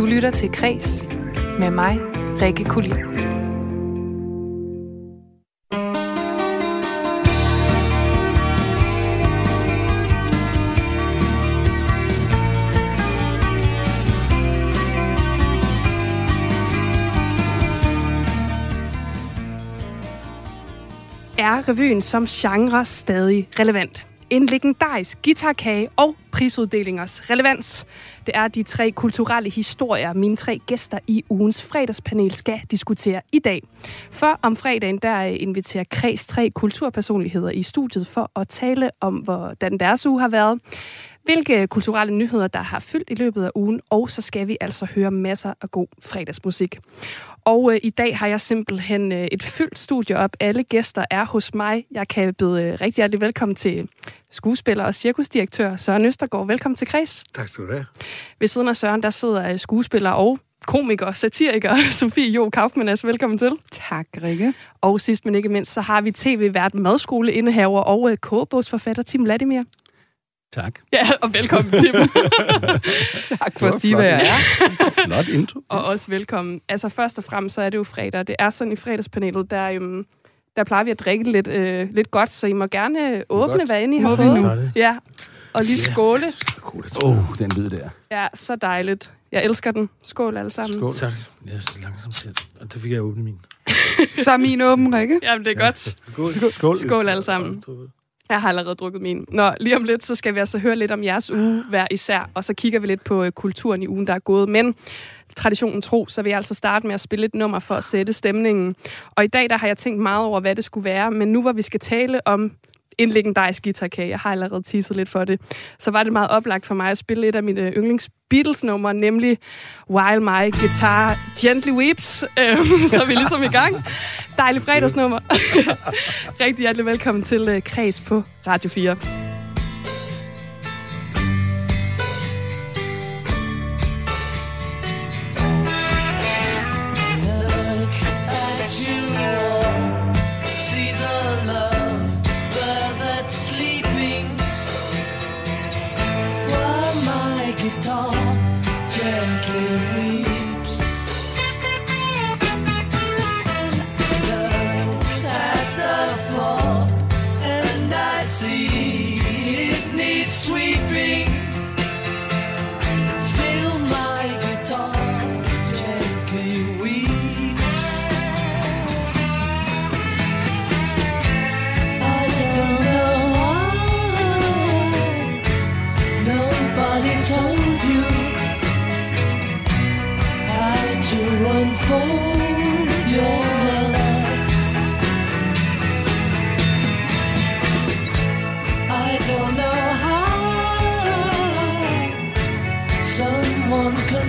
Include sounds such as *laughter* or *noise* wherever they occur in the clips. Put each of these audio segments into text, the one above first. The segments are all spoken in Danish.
Du lytter til Kres med mig, Rikke Kulin. Er revyen som genre stadig relevant? En legendarisk guitarkage og prisuddelingers relevans. Det er de tre kulturelle historier, mine tre gæster i ugens fredagspanel skal diskutere i dag. For om fredagen, der inviterer Kreds tre kulturpersonligheder i studiet for at tale om, hvordan deres uge har været hvilke kulturelle nyheder, der har fyldt i løbet af ugen, og så skal vi altså høre masser af god fredagsmusik. Og øh, i dag har jeg simpelthen øh, et fyldt studie op. Alle gæster er hos mig. Jeg kan byde øh, rigtig hjertelig velkommen til skuespiller og cirkusdirektør Søren Østergaard. Velkommen til Kreds. Tak skal du have. Ved siden af Søren, der sidder øh, skuespiller og komiker, satiriker, *laughs* Sofie Jo Kaufmann. Altså, velkommen til. Tak, Rikke. Og sidst men ikke mindst, så har vi tv-vært madskole-indehaver og øh, kogebogsforfatter Tim Latimer. Tak. Ja, og velkommen, Tim. *laughs* tak for at sige, hvad jeg er. Flot intro. og også velkommen. Altså først og fremmest, så er det jo fredag. Det er sådan i fredagspanelet, der, øhm, der plejer vi at drikke lidt, øh, lidt godt, så I må gerne åbne, godt. hvad end I har fået. Ja, og lige skåle. Åh, oh, den lyd der. Ja, så dejligt. Jeg elsker den. Skål alle sammen. Skål. Tak. Jeg er så langsomt til. Og det fik jeg åbne min. Så er min åben, Rikke. Jamen, det er godt. Skål. Skål. Skål alle sammen. Jeg har allerede drukket min. Nå, lige om lidt, så skal vi altså høre lidt om jeres uge hver især, og så kigger vi lidt på øh, kulturen i ugen, der er gået. Men traditionen tro, så vil jeg altså starte med at spille et nummer for at sætte stemningen. Og i dag, der har jeg tænkt meget over, hvad det skulle være, men nu hvor vi skal tale om en legendarisk guitarkage, jeg har allerede teaset lidt for det, så var det meget oplagt for mig at spille et af mine øh, yndlings Beatles-numre, nemlig While My Guitar Gently Weeps. Øhm, *laughs* så er vi ligesom i gang. Dejlig fredagsnummer. *laughs* Rigtig hjertelig velkommen til øh, Kreds på Radio 4.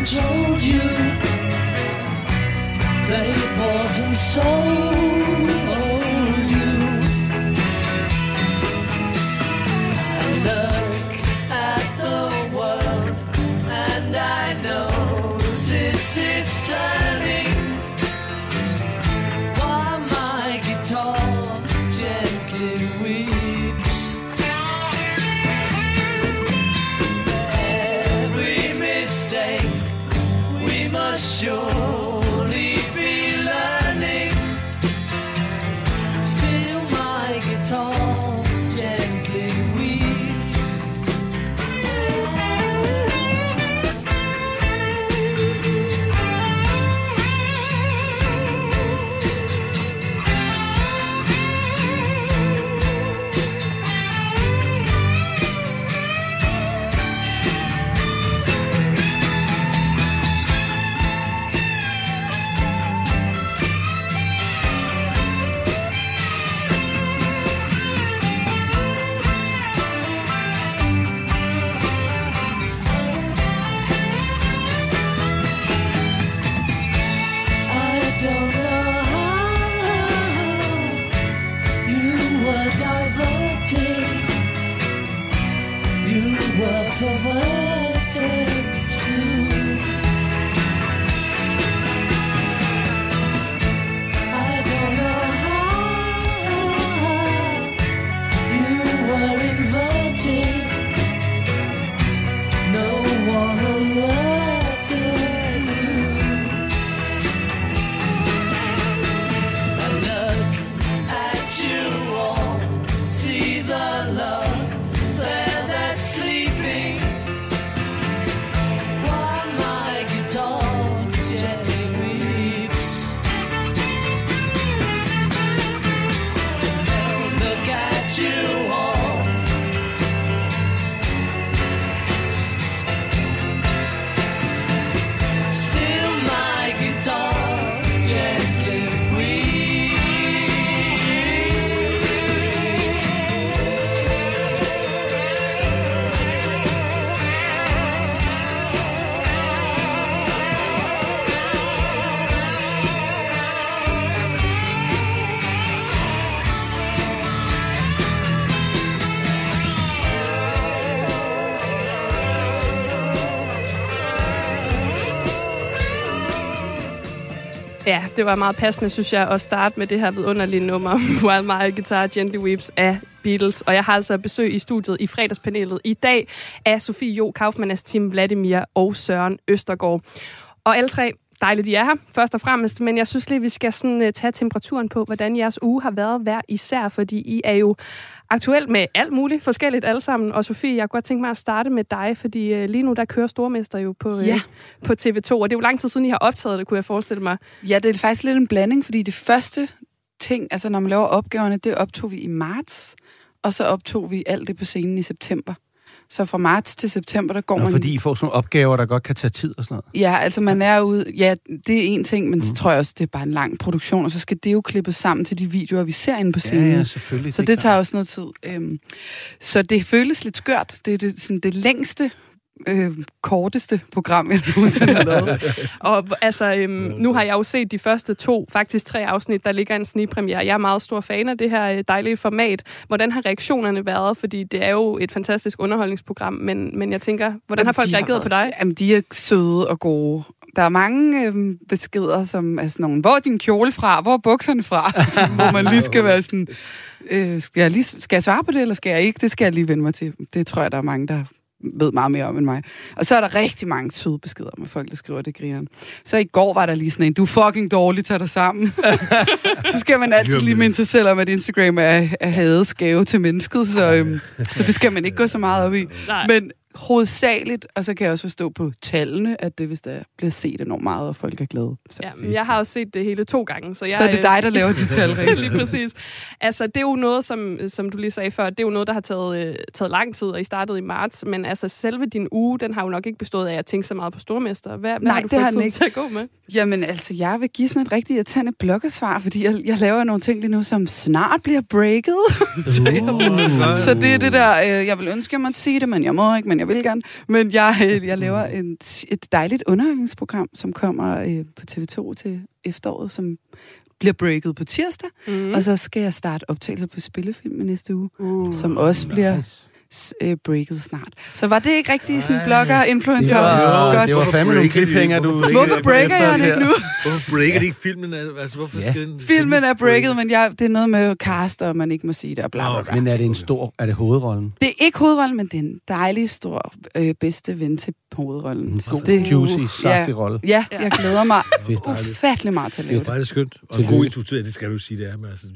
Controlled you. They bought and sold det var meget passende, synes jeg, at starte med det her vidunderlige nummer, *laughs* While My Guitar Gently Weeps af Beatles. Og jeg har altså besøg i studiet i fredagspanelet i dag af Sofie Jo Kaufmannas Team Vladimir og Søren Østergaard. Og alle tre, dejligt, I er her, først og fremmest. Men jeg synes lige, vi skal sådan, øh, tage temperaturen på, hvordan jeres uge har været hver især, fordi I er jo aktuelt med alt muligt forskelligt alle sammen. Og Sofie, jeg kunne godt tænke mig at starte med dig, fordi uh, lige nu der kører Stormester jo på, uh, Ja. på TV2, og det er jo lang tid siden, I har optaget det, kunne jeg forestille mig. Ja, det er faktisk lidt en blanding, fordi det første ting, altså når man laver opgaverne, det optog vi i marts, og så optog vi alt det på scenen i september. Så fra marts til september, der går Nå, man... fordi I får sådan nogle opgaver, der godt kan tage tid og sådan noget. Ja, altså man er ude... Ja, det er en ting, men mm. så tror jeg også, det er bare en lang produktion, og så skal det jo klippes sammen til de videoer, vi ser inde på Ja, scenen. ja, selvfølgelig. Så det klart. tager også noget tid. Øhm, så det føles lidt skørt. Det er det, sådan det længste, øh, korteste program, jeg nogensinde har lavet. *laughs* Og altså, øhm, nu har jeg jo set de første to, faktisk tre afsnit, der ligger en snigpremiere. Jeg er meget stor fan af det her øh, dejlige format. Hvordan har reaktionerne været? Fordi det er jo et fantastisk underholdningsprogram, men, men jeg tænker, hvordan har folk de reageret på dig? været- Jamen, de er søde og gode. Der er mange øh, beskeder, som er sådan nogle, hvor er din kjole fra? Hvor er bukserne fra? *laughs* Altså, hvor man lige skal være sådan, øh, skal, jeg lige, skal jeg svare på det, eller skal jeg ikke? Det skal jeg lige vende mig til. Det tror jeg, der er mange, der ved meget mere om end mig. Og så er der rigtig mange søde beskeder med folk, der skriver det grineren. Så i går var der lige sådan en, du er fucking dårlig, tag dig sammen. *laughs* så skal man altid lige minde sig selv om, at Instagram er, er hadeskave til mennesket, så, øhm, så det skal man ikke gå så meget op i. Nej. Men hovedsageligt, og så kan jeg også forstå på tallene, at det hvis der bliver set enormt meget, og folk er glade. Så, Ja, men jeg har også set det hele to gange. Så, jeg, så er det øh, dig, der laver de tal. *laughs* Lige præcis. Altså, det er jo noget, som, som du lige sagde før, det er jo noget, der har taget, øh, taget lang tid, og I startede i marts. Men altså, selve din uge, den har jo nok ikke bestået af at tænke så meget på stormester. Hvad, hvad Nej, har du det har fået den tid ikke. til at gå med? Jamen altså, jeg vil give sådan et rigtig irriterende bloggesvar, fordi jeg, jeg laver nogle ting lige nu, som snart bliver breaket. *laughs* så, jeg, så det er det der, øh, jeg vil ønske, jeg måtte sige det, men jeg må ikke, men jeg vil gerne. Men jeg, øh, jeg laver en, et dejligt underholdningsprogram, som kommer øh, på TV2 til efteråret, som bliver breaket på tirsdag, Mm. og så skal jeg starte optagelser på spillefilm i næste uge, Uh. som også bliver s- øh, breaket snart. Så var det ikke rigtig sådan blogger, influencer? Det var, Godt. det var fandme nogle cliffhanger, du... Hvorfor breaker jeg den ikke nu? Hvorfor breaker det ikke filmen? Altså, hvorfor Ja. skal den... Filmen er breaket, men jeg, det er noget med cast, og man ikke må sige det, og bla bla bla. Men er det en stor... Er det hovedrollen? Det er ikke hovedrollen, men det er en dejlig, stor, øh, bedste ven til hovedrollen. En Så god, det, juicy, saftig rolle. ja, jeg glæder mig ufattelig meget til at lave Det er det. bare skønt. Og en god instruktør, det skal du sige, det er. Men altså,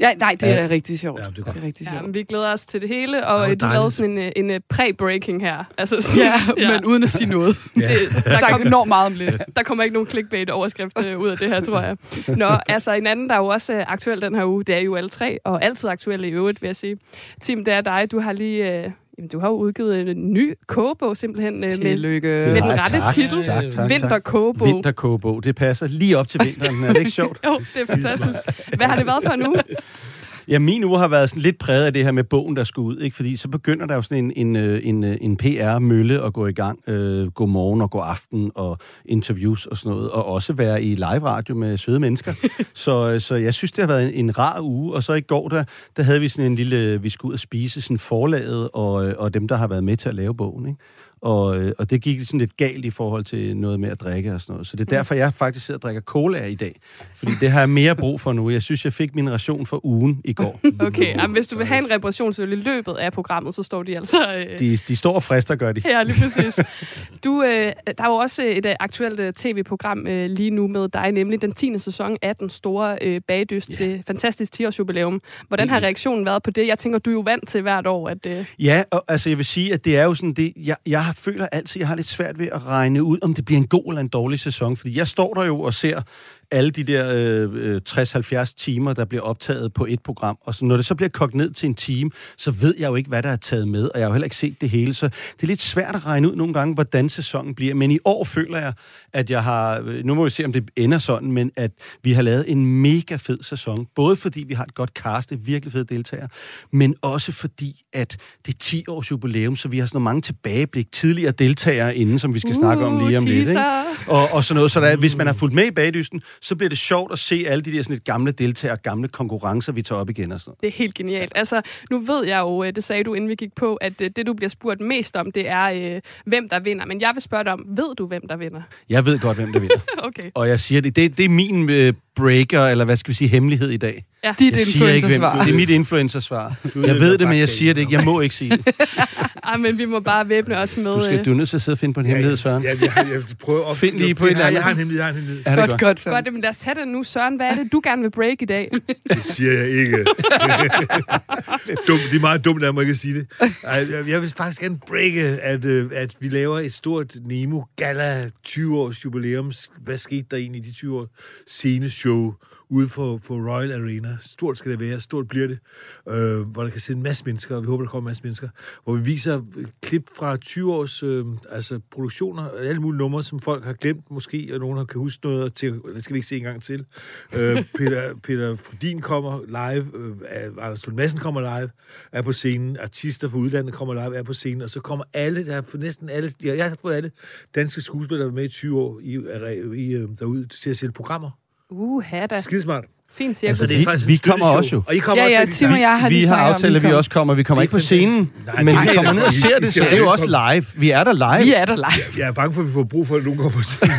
Ja, nej, det Ja. er rigtig sjovt. Ja, det er det er rigtig Ja, sjovt. men vi glæder os til det hele, og oh, de lavede sådan en, øh, en, en pre-breaking her. Altså sådan, *laughs* Ja, men uden at sige noget. *laughs* det, der, kom, enormt meget om lidt. *laughs* der kommer ikke nogen clickbait-overskrift øh, ud af det her, tror jeg. Nå, altså en anden, der er jo også øh, aktuel den her uge, det er jo alle tre, og altid aktuelle i øvrigt, vil jeg sige. Tim, det er dig. Du har lige... Øh, jamen, du har jo udgivet en ny kogebog, simpelthen, øh, med, Tillykke. med den Nej, rette tak. titel. Tak, tak. Vinterkogebog. Vinterkogebog. Det passer lige op til vinteren. Er det ikke sjovt? *laughs* Jo, det er fantastisk. Hvad har det været for nu? *laughs* Ja, min uge har været sådan lidt præget af det her med bogen, der skulle ud, ikke? Fordi så begynder der jo sådan en, en, øh, en, øh, en PR-mølle at gå i gang. Øh, god morgen og god aften og interviews og sådan noget. Og også være i live-radio med søde mennesker. *laughs* så, øh, så jeg synes, det har været en, en rar uge. Og så i går, der, der havde vi sådan en lille... Vi skulle ud og spise sådan forlaget og, og dem, der har været med til at lave bogen, ikke? Og, øh, og det gik sådan lidt galt i forhold til noget med at drikke og sådan noget. Så det er derfor, jeg faktisk sidder og drikker cola i dag. Fordi det har jeg mere brug for nu. Jeg synes, jeg fik min ration for ugen i går. *laughs* Okay, jamen, hvis du vil have en reparationsøl i løbet af programmet, så står de altså... Øh, De, de står og frister, gør de. Ja, lige præcis. *laughs* Du, øh, der er jo også et øh, aktuelt øh, tv-program øh, lige nu med dig, nemlig den 10. sæson af den store øh, bagdyst yeah. til fantastisk 10-årsjubilæum. Hvordan har reaktionen været på det? Jeg tænker, du er jo vant til hvert år, at... Øh, Ja, og altså jeg vil sige, at det er jo sådan det, jeg, jeg har- føler altid, jeg har lidt svært ved at regne ud, om det bliver en god eller en dårlig sæson, fordi jeg står der jo og ser alle de der øh, øh, 60-70 timer, der bliver optaget på et program, og så når det så bliver kogt ned til en time, så ved jeg jo ikke, hvad der er taget med, og jeg har jo heller ikke set det hele, så det er lidt svært at regne ud nogle gange, hvordan sæsonen bliver, men i år føler jeg, at jeg har, øh, nu må vi se, om det ender sådan, men at vi har lavet en mega fed sæson, både fordi vi har et godt cast, det er virkelig fede deltagere, men også fordi, at det er 10 års jubilæum, så vi har sådan mange tilbageblik, tidligere deltagere inden, som vi skal uh, snakke om lige om lidt. Ikke? teaser. og, og sådan noget. Så der, hvis man har fulgt med i bagdysten, så bliver det sjovt at se alle de der sådan lidt gamle deltagere, gamle konkurrencer, vi tager op igen og sådan. Det er helt genialt. Altså, nu ved jeg jo, øh, det sagde du, inden vi gik på, at øh, det, du bliver spurgt mest om, det er, øh, hvem der vinder. Men jeg vil spørge dig om, ved du, hvem der vinder? Jeg ved godt, hvem der vinder. *laughs* Okay. Og jeg siger det, det, det er min øh, breaker, eller hvad skal vi sige, hemmelighed i dag. Ja. Dit influencersvar. Det er mit influencersvar. *laughs* er Jeg ved det, men jeg siger det ikke. Jeg må ikke sige det. *laughs* Ej, men vi må bare væbne os med... Du, skal, øh, du er nødt til at sidde og finde på en hemmelighed, Søren. Ja, jeg, jeg, jeg prøver at... Find lige på et eller andet. Jeg har en hemmelighed, jeg har en hemmelighed. Er det Godt, godt? godt. Så. Godt, men lad os tage det nu. Søren, hvad er det, du gerne vil break i dag? *laughs* Det siger jeg ikke. Dum, det er meget dumt, at jeg må ikke sige det. Jeg, vil faktisk gerne breake, at, øh, at vi laver et stort Nemo Gala 20 års jubilæum. Hvad skete der egentlig i de 20 år? Sceneshow ude på, på Royal Arena. Stort skal det være, stort bliver det. Øh, hvor der kan sidde en masse mennesker, og vi håber, der kommer en masse mennesker. Hvor vi viser klip fra 20 års øh, altså produktioner, alle mulige numre, som folk har glemt måske, og nogen har kan huske noget, og til, det skal vi ikke se en gang til. Øh, *laughs* Peter, Peter Frodin kommer live, øh, Anders Lund Madsen kommer live, er på scenen, artister fra udlandet kommer live, er på scenen, og så kommer alle, der har næsten alle, ja, jeg har fået alle danske skuespillere, der har med i 20 år i, i, øh, derude til at sælge programmer. Uh, da. Skidesmart. Fint cirkus. Altså, det er Vi- faktisk vi et kommer også jo. Og I kommer Ja, også ja, i Tim og jeg har Vi har aftalt, at vi også kommer. Vi kommer ikke på scenen. Nej, men nej, vi kommer ned og ser det, så det er jo også live. Vi er der live. Vi er der live. Jeg er bange for, at vi får brug for, at nogen går på scenen. *laughs*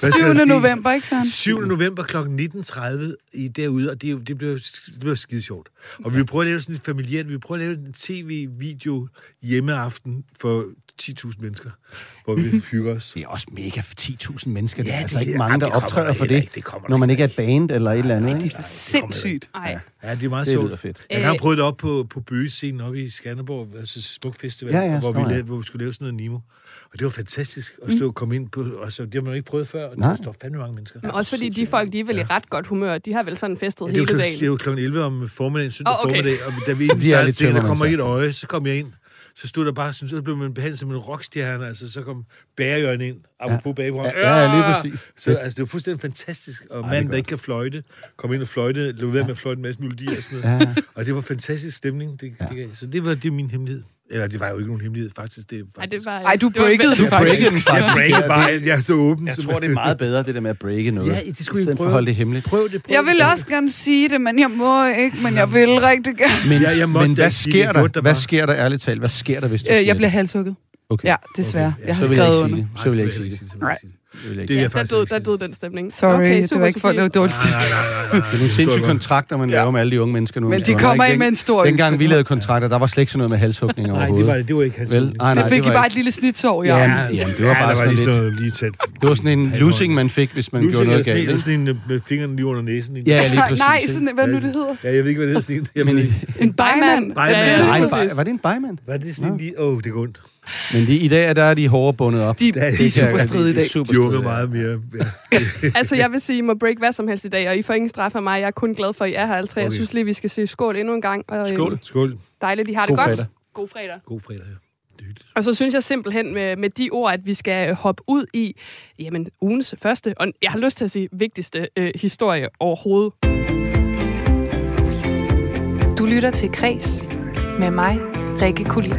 Hvad skal 7. der ske? november, ikke Søren? 7. november kl. 19.30 i derude, og det, det, bliver, det bliver skide sjovt. Og vi vil prøve at lave sådan et familiært, vi vil prøve at lave en tv-video hjemmeaften for 10.000 mennesker, hvor vi *laughs* hygger os. Det er også mega for 10.000 mennesker. Ja, det er Ja, altså det- ikke mange, der det optræder der for det, ikke. Det når man ikke. er et band eller et eller andet. det er Sindssygt. Ej. Ja, det er meget Det sjovt. lyder fedt. Jeg har prøvet det op på, på Bøgescenen oppe i Skanderborg, altså Smuk Festival, Ja, ja, hvor, vi ja. lavede, hvor vi skulle lave sådan noget Nemo. Og det var fantastisk at stå og komme ind på, altså det har man jo ikke prøvet før, og der står fandme mange mennesker. Men også fordi de folk, de er vel i ret godt humør. De har vel sådan festet Ja, det, hele klokken, det er dagen. jo klokken 11 om formiddagen, søndag Åh, okay. formiddag, og da vi *laughs* Vi startede der kommer et øje, så kom jeg ind, så stod der bare sådan, så blev man behandlet som en rockstjerne, altså så kom Bærejørn ind, apropos ja. Ja, ja, lige præcis. Så altså, det var fuldstændig fantastisk, og manden, der ikke kan fløjte, kom ind og fløjte, lå ved med at fløjte en masse melodier og sådan noget. Ja. Og det var fantastisk stemning, det, ja. det, så det var det min hemmelighed. Eller det var jo ikke nogen hemmelighed, faktisk. Det er Ej, faktisk det var, Ej, du det var breakede vel- du Jeg breakede faktisk. jeg faktisk. Ja, bare, det- jeg er så åben. Jeg tror, det er meget bedre, det der med at breake noget. Ja, det skulle i for prøve. at holde det hemmeligt. Prøv det, prøv Jeg vil det. også gerne sige det, men jeg må ikke, men jeg vil rigtig gerne. Men, Ja, jeg men hvad sker det der? Hvad sker der ærligt talt? Hvad sker der, hvis du Øh, jeg bliver det? halshugget. Okay. Ja, desværre. Okay, ja, Jeg har så vil jeg skrevet ikke sige under. det. Så vil jeg ikke sige det. Nej. Det vil Ja, der døde, der døde den stemning. Sorry, okay, det var ikke for det var dårligt. Nej, nej, nej, nej, nej. Det er nogle sindssyge kontrakter, man laver med alle de unge mennesker nu. Men de Det var kommer ikke ind med en stor Dengang vi lavede kontrakter, der var slet ikke sådan noget med halshugninger Nej, det overhovedet. var, det var ikke hans Vel? holdning. Nej, Det fik I var bare ikke- et lille snitsår i Ja, men- Jamen, det var bare der sådan lige lidt- lige tæt. Det var sådan en losing, man fik, hvis man gjorde noget galt. Det ikke? sådan en med fingrene lige under næsen. Ja, ja, lige *laughs* præcis. nej, sådan, hvad nu det hedder? Ja, jeg ved ikke, hvad det hedder. Sådan en. I-. En bejmand. Ja, ja, var det en bejmand? Hvad er det sådan en lige? Åh, oh, det går ondt. Men de, i dag er der er de hårde bundet op. De, Det de er- er det super stride i dag. Super Er ja. meget mere... Ja. *laughs* Altså, jeg vil sige, I må break hvad som helst i dag, og I får ingen straf af mig. Jeg er kun glad for, at I er her alle tre. Jeg synes lige, vi skal sige skål endnu en gang. Og, øhm, Skål. Skål. Dejligt, I har God det godt. fredag. God fredag. God fredag her. Det er hyggeligt. Og så synes jeg simpelthen med, med de ord, at vi skal øh, hoppe ud i jamen, ugens første, og jeg har lyst til at sige vigtigste øh, historie overhovedet. Du lytter til Græs med mig, Rikke Kulin.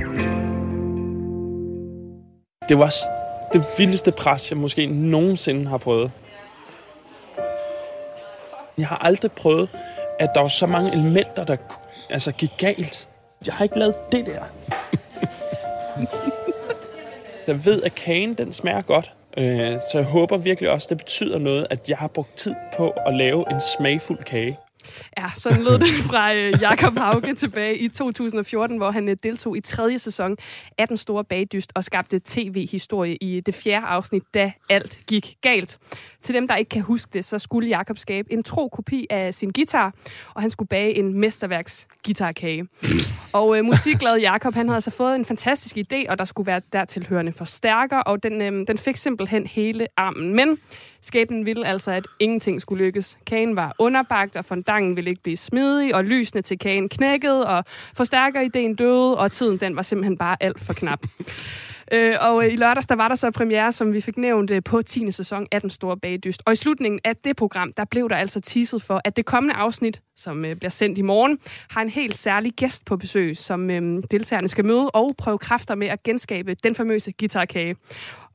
Det var det vildeste pres, jeg måske nogensinde har prøvet. Jeg har aldrig prøvet, at der var så mange elementer, der altså, gik galt. Jeg har ikke lavet det der. *laughs* jeg ved, at kagen den smager godt. Øh, så jeg håber virkelig også, det betyder noget, at jeg har brugt tid på at lave en smagfuld kage. Ja, sådan lød det *laughs* fra øh, Jakob Hauge tilbage i 2014, hvor han øh, deltog i tredje sæson af Den Store Bagdyst og skabte tv-historie i øh, det fjerde afsnit, da alt gik galt. Til dem, der ikke kan huske det, så skulle Jakob skabe en tro kopi af sin guitar, og han skulle bage en mesterværks guitarkage. Og øh, musikglad Jakob, han havde altså fået en fantastisk idé, og der skulle være dertilhørende forstærker, og den, øh, den fik simpelthen hele armen. Men skæbnen ville altså, at ingenting skulle lykkes. Kagen var underbagt, og fondangen ville ikke blive smidig, og lysene til kagen knækkede, og forstærkerideen døde, og tiden den var simpelthen bare alt for knap. Øh, og øh, i lørdags, der var der så premiere, som vi fik nævnt øh, på 10. sæson af Den Store Bagdyst. Og i slutningen af det program, der blev der altså teaset for, at det kommende afsnit, som øh, bliver sendt i morgen, har en helt særlig gæst på besøg, som øh, deltagerne skal møde og prøve kræfter med at genskabe den famøse guitarkage.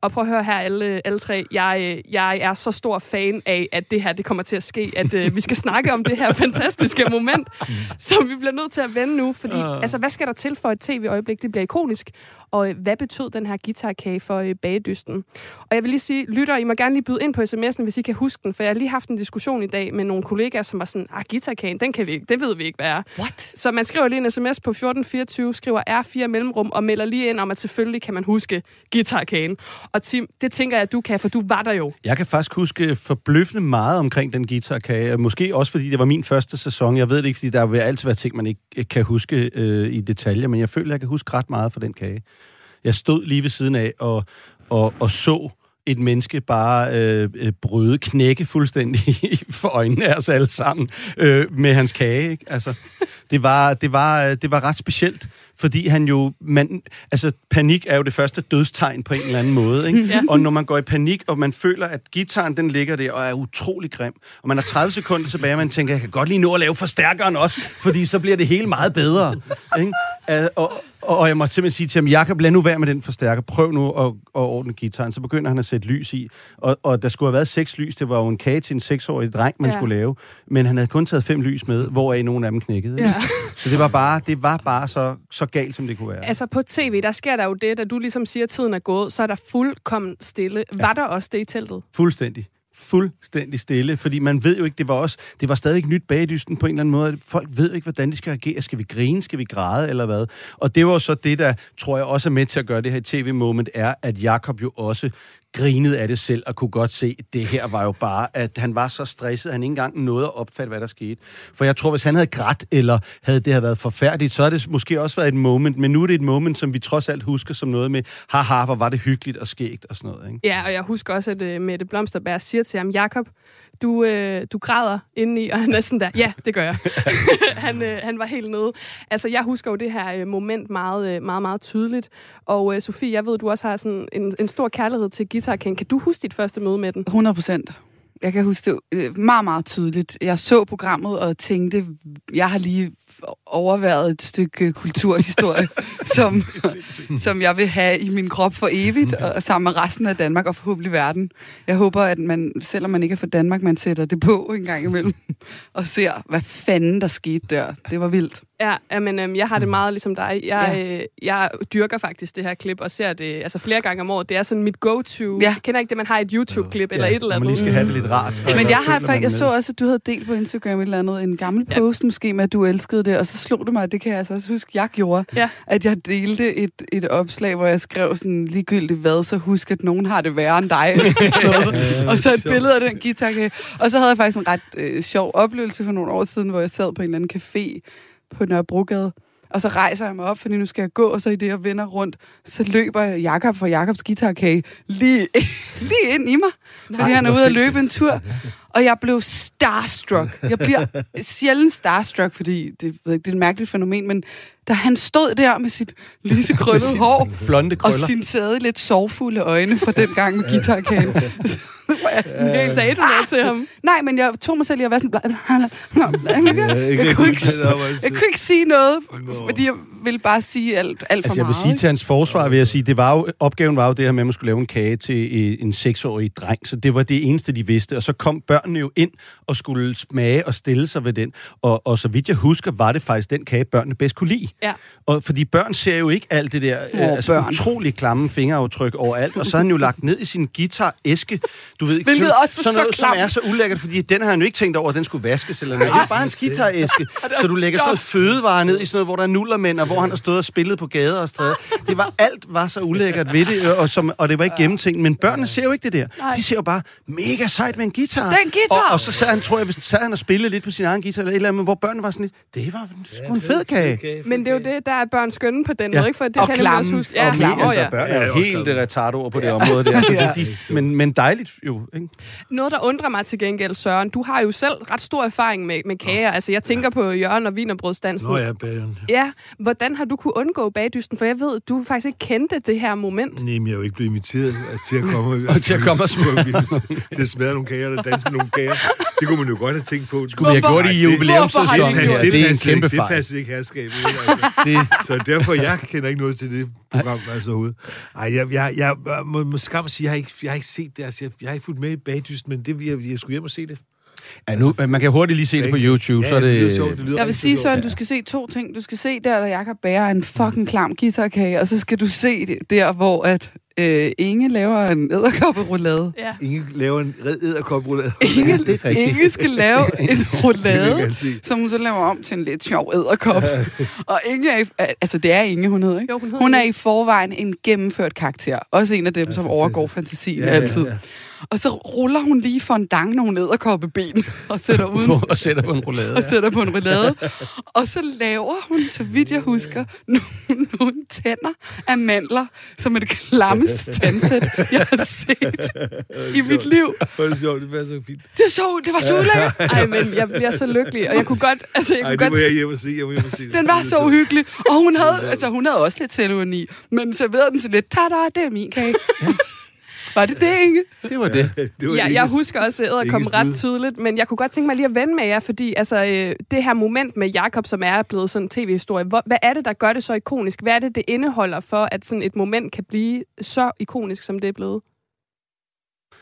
Og prøv at høre her, alle, alle tre. Jeg, jeg er så stor fan af, at det her det kommer til at ske. At øh, vi skal snakke om det her fantastiske moment, som vi bliver nødt til at vende nu. Fordi, Ah. altså, hvad skal der til for et tv-øjeblik? Det bliver ikonisk. Og øh, hvad betød den her guitarkage for øh, bagedysten? Og jeg vil lige sige, lytter, I må gerne lige byde ind på sms'en, hvis I kan huske den. For jeg har lige haft en diskussion i dag med nogle kollegaer, som var sådan, ah, guitarkagen, den kan vi ikke, det ved vi ikke, hvad er. What? Så man skriver lige en sms på 1424, skriver R4 mellemrum og melder lige ind om, at selvfølgelig kan man huske guitarkagen. Og Tim, det tænker jeg, at du kan, for du var der jo. Jeg kan faktisk huske forbløffende meget omkring den guitarkage. Måske også, fordi det var min første sæson. Jeg ved det ikke, fordi der vil altid være ting, man ikke kan huske øh, i detaljer, men jeg føler, jeg kan huske ret meget fra den kage. Jeg stod lige ved siden af og, og, og så et menneske bare øh, øh, bryde, knække fuldstændig *laughs* for øjnene af os alle sammen øh, med hans kage. Ikke? Altså, det, var, det, var, øh, det var ret specielt, fordi han jo... Man, altså, panik er jo det første dødstegn på en eller anden måde. Ikke? Ja. Og når man går i panik, og man føler, at gitaren den ligger der og er utrolig grim, og man har 30 sekunder tilbage, og man tænker, jeg kan godt lige nå at lave forstærkeren også, fordi så bliver det hele meget bedre. Ikke? Og, og, og jeg må simpelthen sige til ham, Jakob, lad nu være med den forstærker. Prøv nu at, at ordne gitaren. Så begynder han at sætte lys i. Og, og der skulle have været seks lys. Det var jo en kage til en seksårig dreng, man Ja. skulle lave. Men han havde kun taget fem lys med, hvoraf nogle af dem knækkede. Ja. Så det var bare, det var bare så, så galt, som det kunne være. Altså på tv, der sker der jo det, da du ligesom siger, at tiden er gået, så er der fuldkommen stille. Ja. Var der også det i teltet? Fuldstændig. Fuldstændig stille, fordi man ved jo ikke, det var også, det var stadig ikke nyt bagdysten på en eller anden måde. Folk ved ikke, hvordan de skal reagere. Skal vi grine? Skal vi græde? Eller hvad? Og det var jo så det, der tror jeg også er med til at gøre det her tv-moment, er, at Jakob jo også grinede af det selv og kunne godt se, at det her var jo bare, at han var så stresset, at han ikke engang nåede at opfatte, hvad der skete. For jeg tror, hvis han havde grædt, eller havde det her været forfærdeligt, så havde det måske også været et moment, men nu er det et moment, som vi trods alt husker som noget med, haha, hvor var det hyggeligt og skægt og sådan noget. Ikke? Ja, og jeg husker også, at uh, Mette Blomsterberg siger til ham, Jakob, du, øh, du græder indeni, og han er sådan der, ja, det gør jeg. *laughs* han, øh, han var helt nede. Altså, jeg husker jo det her øh, moment meget, øh, meget, meget tydeligt. Og øh, Sofie, jeg ved, du også har sådan en, en stor kærlighed til Guitar King. Kan du huske dit første møde med den? 100 procent. Jeg kan huske det øh, meget, meget tydeligt. Jeg så programmet og tænkte, jeg har lige overværet et stykke kulturhistorie, *laughs* som, som jeg vil have i min krop for evigt, og sammen med resten af Danmark og forhåbentlig verden. Jeg håber, at man, selvom man ikke er fra Danmark, man sætter det på en gang imellem, *laughs* og ser, hvad fanden der skete der. Det var vildt. Ja, men øhm, jeg har det meget ligesom dig. Jeg, ja. øh, jeg dyrker faktisk det her klip og ser det altså flere gange om året. Det er sådan mit go-to. Ja. Jeg kender ikke det, man har et YouTube-klip ja. eller et eller andet. man lige skal have det lidt rart. så Men jeg, har faktisk, jeg så også, at du havde delt på Instagram et eller andet, en gammel Ja. post måske med, at du elskede det, og så slog det mig, det kan jeg altså også huske, jeg gjorde, Ja. at jeg delte et, et opslag, hvor jeg skrev sådan ligegyldigt hvad, så husk, at nogen har det værre end dig. *laughs* og så et billede af den guitar. Og så havde jeg faktisk en ret øh, sjov oplevelse for nogle år siden, hvor jeg sad på en eller anden café på Nørrebrogade, og så rejser jeg mig op, fordi nu skal jeg gå, og så i det, jeg vender rundt, så løber Jakob fra Jakobs guitarkage lige, *laughs* lige ind i mig, fordi Nej, han er ude at løbe en tur. Og jeg blev starstruck. Jeg bliver *laughs* sjældent starstruck, fordi det, det er et mærkeligt fænomen, men da han stod der med sit lysekrøllede *laughs* hår, Blonde og krøller. sine stadig lidt sorgfulde øjne fra den gang med guitarkagen. *laughs* *laughs* helt... Sagde du noget til ham? Nej, men jeg tog mig selv i at være sådan... Jeg, jeg, kunne ikke, jeg kunne ikke sige noget, fordi jeg ville bare sige alt, alt for Altså, jeg vil sige til hans forsvar, vil jeg sige, det var jo, opgaven var jo det her med, at man skulle lave en kage til en seksårig dreng, så det var det eneste, de vidste. Og så kom børnene jo ind og skulle smage og stille sig ved den. Og, og så vidt jeg husker, var det faktisk den kage, børnene bedst kunne lide. Ja. Og fordi børn ser jo ikke alt det der øh, Åh, altså, børn. utrolig klamme fingeraftryk overalt. Og så har han jo lagt ned i sin guitar-æske. Du ved, Hvilket sådan, også sådan så noget, som klamt. er så ulækkert, fordi den har han jo ikke tænkt over, at den skulle vaskes eller noget. Det er bare hans guitar-æske. *laughs* Så du lægger sådan noget fødevare ned i sådan noget, hvor der er nullermænd, og hvor han har stået og spillet på gader og stræder. Det var alt var så ulækkert ved det, og, som, og det var ikke gennemtænkt. Men børnene ser jo ikke det der. Nej. De ser jo bare mega sejt med en guitar. Den guitar! Og, og så sad han, tror jeg, hvis sad han og spillede lidt på sin egen guitar, eller et eller andet, hvor børnene var sådan lidt, det var sgu en fed kage. Men det er jo det, der er børn skønne på den Ja. måde, ikke? For det Og kan jeg nemlig også klamme. huske. Ja, og oh, altså, ja. børn Ja, er ja, jo helt klart. retardo på det område der. *laughs* Ja. de, men, men dejligt jo, ikke? Noget, der undrer mig til gengæld, Søren, du har jo selv ret stor erfaring med, med kager. Altså, jeg tænker på Jørgen og Vinerbrødstansen. Nå ja, bageren. Ja, hvordan har du kunne undgå bagdysten? For jeg ved, du faktisk ikke kendte det her moment. Nej, men jeg er jo ikke blevet inviteret til at komme *laughs* Og til at komme og smøre. *laughs* til at smadre nogle kager eller danse med nogle kager. Det kunne man jo godt have tænkt på. Skulle vi have gjort det i det- jubilæumssæsonen Det er en passede kæmpe ikke, det fejl. passede ikke herskabet. Altså. det, så derfor, jeg kender ikke noget til det program, altså overhovedet. Ej, jeg, jeg, jeg, jeg må, må skam sige, jeg har ikke, jeg har ikke set det. Altså, jeg, jeg har ikke fulgt med i bagdysten, men det, jeg, jeg skulle hjem og se det ja, nu, man kan hurtigt lige se det på YouTube, så er det, lyder det... sjovt, det lyder Jeg vil sige. Søren, du skal se to ting. Du skal se der, der Jakob bærer en fucking klam guitarkage, og så skal du se det der, hvor at øh, Inge laver en æderkopperoulade. Ja. Ingen laver en red æderkoprullade. *laughs* Inge, det er rigtigt. Inge skal lave *laughs* en roulade, som hun så laver om til en lidt sjov æderkop. *laughs* og Inge er, i- altså det er Inge, hun hedder, ikke? Jo, hun hedder Hun er Inge. i forvejen en gennemført karakter. Også en af dem, som overgår fantasien Ja, ja, altid. ja. Og så ruller hun lige for en dang nogle æderkoppeben *laughs* og sætter uden *laughs* og sætter på en roulade. og sætter på en roulade. og så laver hun, så vidt jeg husker, *laughs* nogle, nogle tænder af mandler, som er det klammeste tandsæt, jeg har set i mit liv. Det sjovt, det passer så fint. Det, er så, det var så ulækkert. Ej, men jeg bliver så lykkelig, og jeg kunne godt... Altså, jeg Ej, kunne det må godt jeg hjem og se. Jeg må hjem og se. Den var så uhyggelig. Og hun havde, altså, hun havde også lidt selvurni, men serverede den så lidt, tada, det er min kage. Var det det, Inge? Det var det. det var Ja, jeg husker også æder kom Inges ret tydeligt, men jeg kunne godt tænke mig lige at vende med jer, fordi altså, øh, det her moment med Jakob, som er blevet sådan en tv-historie, hvor, hvad er det, der gør det så ikonisk? Hvad er det, det indeholder for, at sådan et moment kan blive så ikonisk, som det er blevet?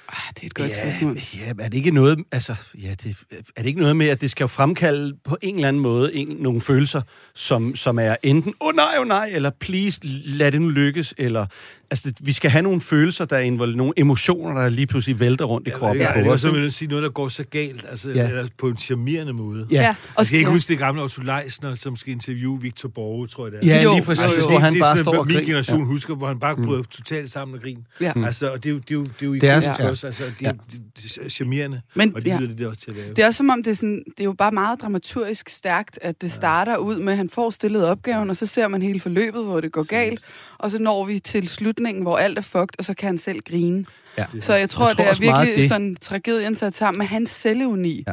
Ah, det er et godt ja, spørgsmål. ja, er det ikke noget, altså, ja, det, er det ikke noget med, at det skal jo fremkalde på en eller anden måde en, nogle følelser, som, som er enten, åh oh, nej, åh oh, nej, eller please, lad det nu lykkes, eller, altså, det- vi skal have nogle følelser, der involverer nogle emotioner, der lige pludselig vælter rundt i kroppen Ja, det på er også at sige noget, der går så galt, altså, Ja. ja. eller på en charmerende måde. Ja, Ja. Jeg skal ikke ja. huske det gamle Otto Leisner, som skal interviewe Victor Borge, tror jeg det er. ja Jo, lige præcis, jo, jo. hvor han det, bare det er står sådan, og hvad min generation ja. husker, hvor han bare bryder totalt sammen og grin. Ja. Altså, og det er jo, det er jo, det er jo Det er- ja. også. Altså, det er, det, det er charmerende, Men, og det ja. lyder det også til at lave. Det er også som om, det er, sådan, det er jo bare meget dramaturgisk stærkt, at det starter ud med, at han får stillet opgaven, og så ser man hele forløbet, hvor det går galt, og så når vi til slutningen, hvor alt er fucked, og så kan han selv grine. Ja. Så jeg tror, Jeg tror det er virkelig det. sådan tragedien sat sammen med hans selvuni. Ja.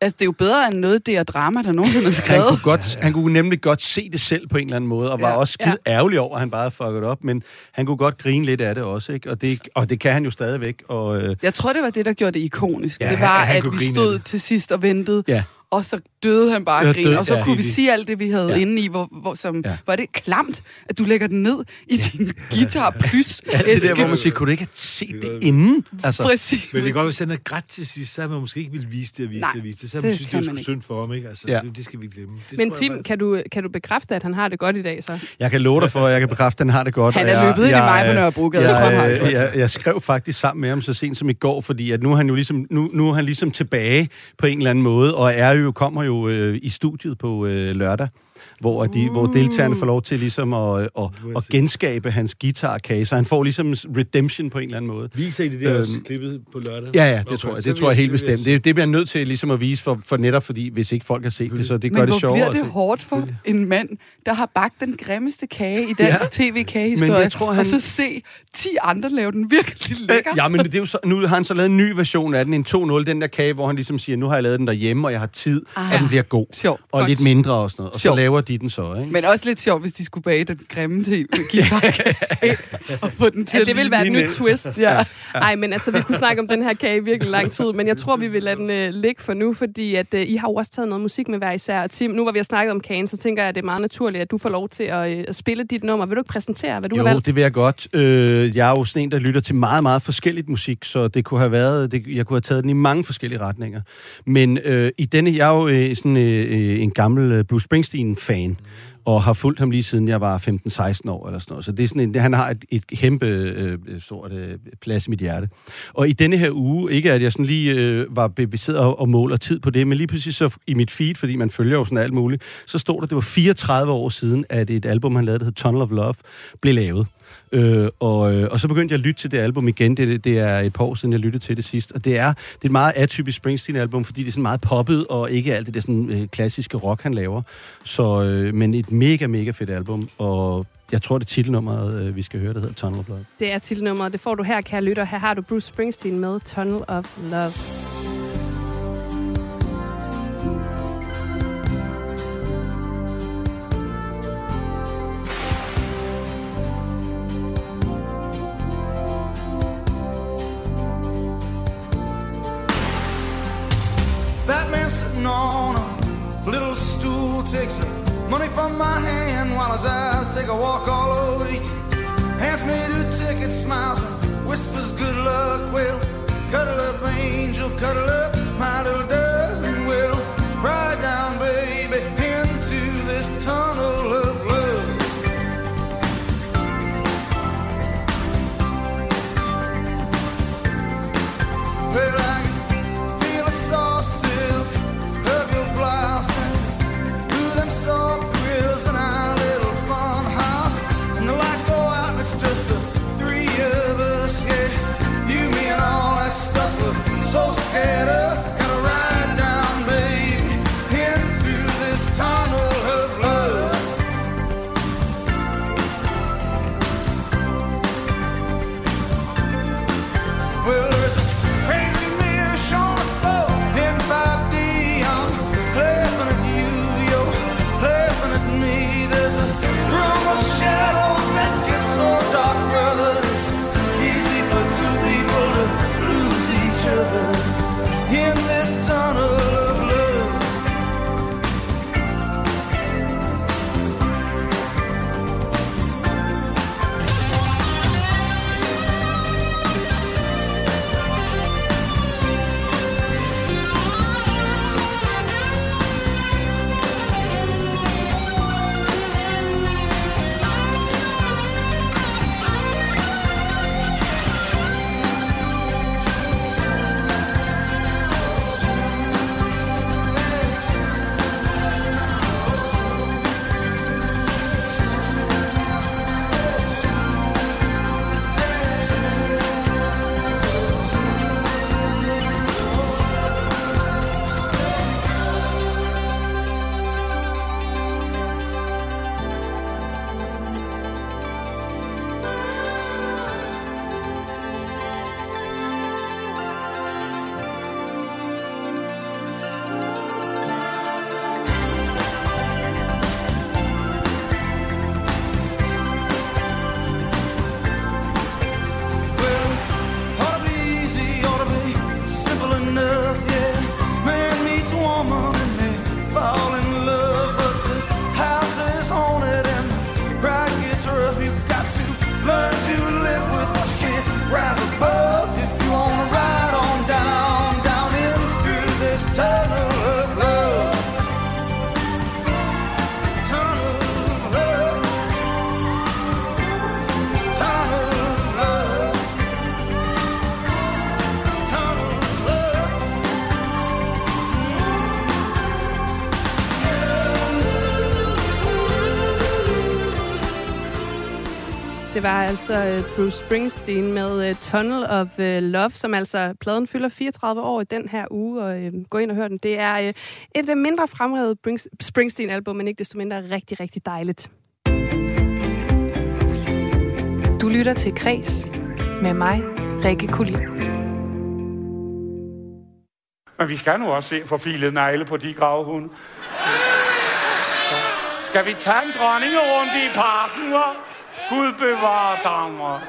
Altså, det er jo bedre end noget det er drama, der nogensinde er Han skrevet. kunne, godt, han kunne nemlig godt se det selv på en eller anden måde, og var Ja. også skide ærgerlig over, at han bare fuckede op, men han kunne godt grine lidt af det også, ikke? Og det, og det kan han jo stadigvæk. Og, øh, Jeg tror, det var det, der gjorde det ikonisk. Ja, det var, han- han at vi stod til sidst og ventede, ja. Og så døde han bare Ja, af grin, og så ja. kunne vi sige alt det, vi havde Ja. ja. inde i, hvor, hvor som, Ja. ja. var det klamt, at du lægger den ned i din guitar plus Alt det der, hvor man siger, kunne du ikke have set det inden? Altså, Præcis. Men det kan godt være, hvis han er grædt til sidst, så man måske ikke vil vise det og vise Nej, det og vise det. Så har det man synes, det var synd for ham, ikke? Altså, Ja. ja. det, det, skal vi glemme. Det Men tror jeg Tim, kan du, kan du bekræfte, at han har det godt i dag, så? jeg kan love dig for, at jeg kan bekræfte, at han har det godt. Han er løbet ind i mig på Nørrebrogade. Jeg tror, han jeg, jeg skrev faktisk sammen med ham så sent som i går, fordi at nu er han jo ligesom, nu, nu er han ligesom tilbage på en eller anden måde, og er jo, kommer jo øh, i studiet på øh, lørdag, hvor, de, Uh. hvor deltagerne får lov til ligesom at, at, at, at genskabe hans guitarkage, så han får ligesom redemption på en eller anden måde. Viser I det der Øhm, også klippet på lørdag? Ja, ja, det Okay, tror jeg. Det tror jeg helt det bestemt. Det, det bliver jeg nødt til ligesom at vise for, for netop, fordi hvis ikke folk har set det, så det gør Men det hvor sjovere. bliver at det se. hårdt for en mand, der har bagt den grimmeste kage i dansk Ja. Men tv-kagehistorie, jeg tror, han- og så se 10 andre lave den virkelig lækker. Ja, men det er jo så, nu har han så lavet en ny version af den, en 2.0 den der kage, hvor han ligesom siger, nu har jeg lavet den derhjemme, og jeg har tid, Ah. og den bliver god. Sjov. Og Godt. lidt mindre og sådan noget. Og så laver de den så, ikke? Men også lidt sjovt, hvis de skulle bage den grimme til guitarkage *laughs* og få den til Ja, det vil ligne- være et nyt twist. Ja. Nej, men altså, vi kunne snakke om den her kage i virkelig lang tid, men jeg tror, vi vil lade den øh, ligge for nu, fordi at, øh, I har jo også taget noget musik med hver især. Og Tim, nu hvor vi har snakket om kagen, så tænker jeg, at det er meget naturligt, at du får lov til at, øh, at spille dit nummer. Vil du ikke præsentere, hvad du jo, har valgt? det vil jeg godt. Øh, jeg er jo sådan en, der lytter til meget, meget forskelligt musik, så det kunne have været, det, jeg kunne have taget den i mange forskellige retninger. Men øh, i denne, jeg er jo øh, sådan øh, øh, en gammel øh, Bruce Springsteen-fan, og har fulgt ham lige siden jeg var 15-16 år eller sådan noget. Så det er sådan en, han har et, et kæmpe øh, øh, stort øh, plads i mit hjerte. Og i denne her uge, ikke at jeg sådan lige øh, var bevidst og, og måler tid på det, men lige præcis så i mit feed, fordi man følger jo sådan alt muligt, så stod der, det var 34 år siden, at et album, han lavede, der hed Tunnel of Love, blev lavet. Øh, og, øh, og så begyndte jeg at lytte til det album igen. Det, det er et par år siden, jeg lyttede til det sidst. Og det er, det er et meget atypisk Springsteen-album, fordi det er sådan meget poppet, og ikke alt det der sådan, øh, klassiske rock, han laver. Så, øh, men et mega, mega fedt album. Og jeg tror, det er titelnummeret, øh, vi skal høre, der hedder Tunnel of Love. Det er titelnummeret. Det får du her, kære lytter. Her har du Bruce Springsteen med Tunnel of Love. On a little stool takes Money from my hand while his eyes take a walk all over you. Hands me two tickets, smiles, and whispers good luck. Well, cuddle up, angel, cuddle up, var altså øh, Bruce Springsteen med uh, Tunnel of uh, Love, som altså pladen fylder 34 år i den her uge, og gå ind og hør den. Det er et mindre fremrevet Springsteen-album, men ikke desto mindre rigtig, rigtig dejligt. Du lytter til Græs med mig, Rikke Kulin. Men vi skal nu også se for filet negle på de gravhunde. Skal vi tage en dronningerunde i parken, hva'? Gud bevare damer.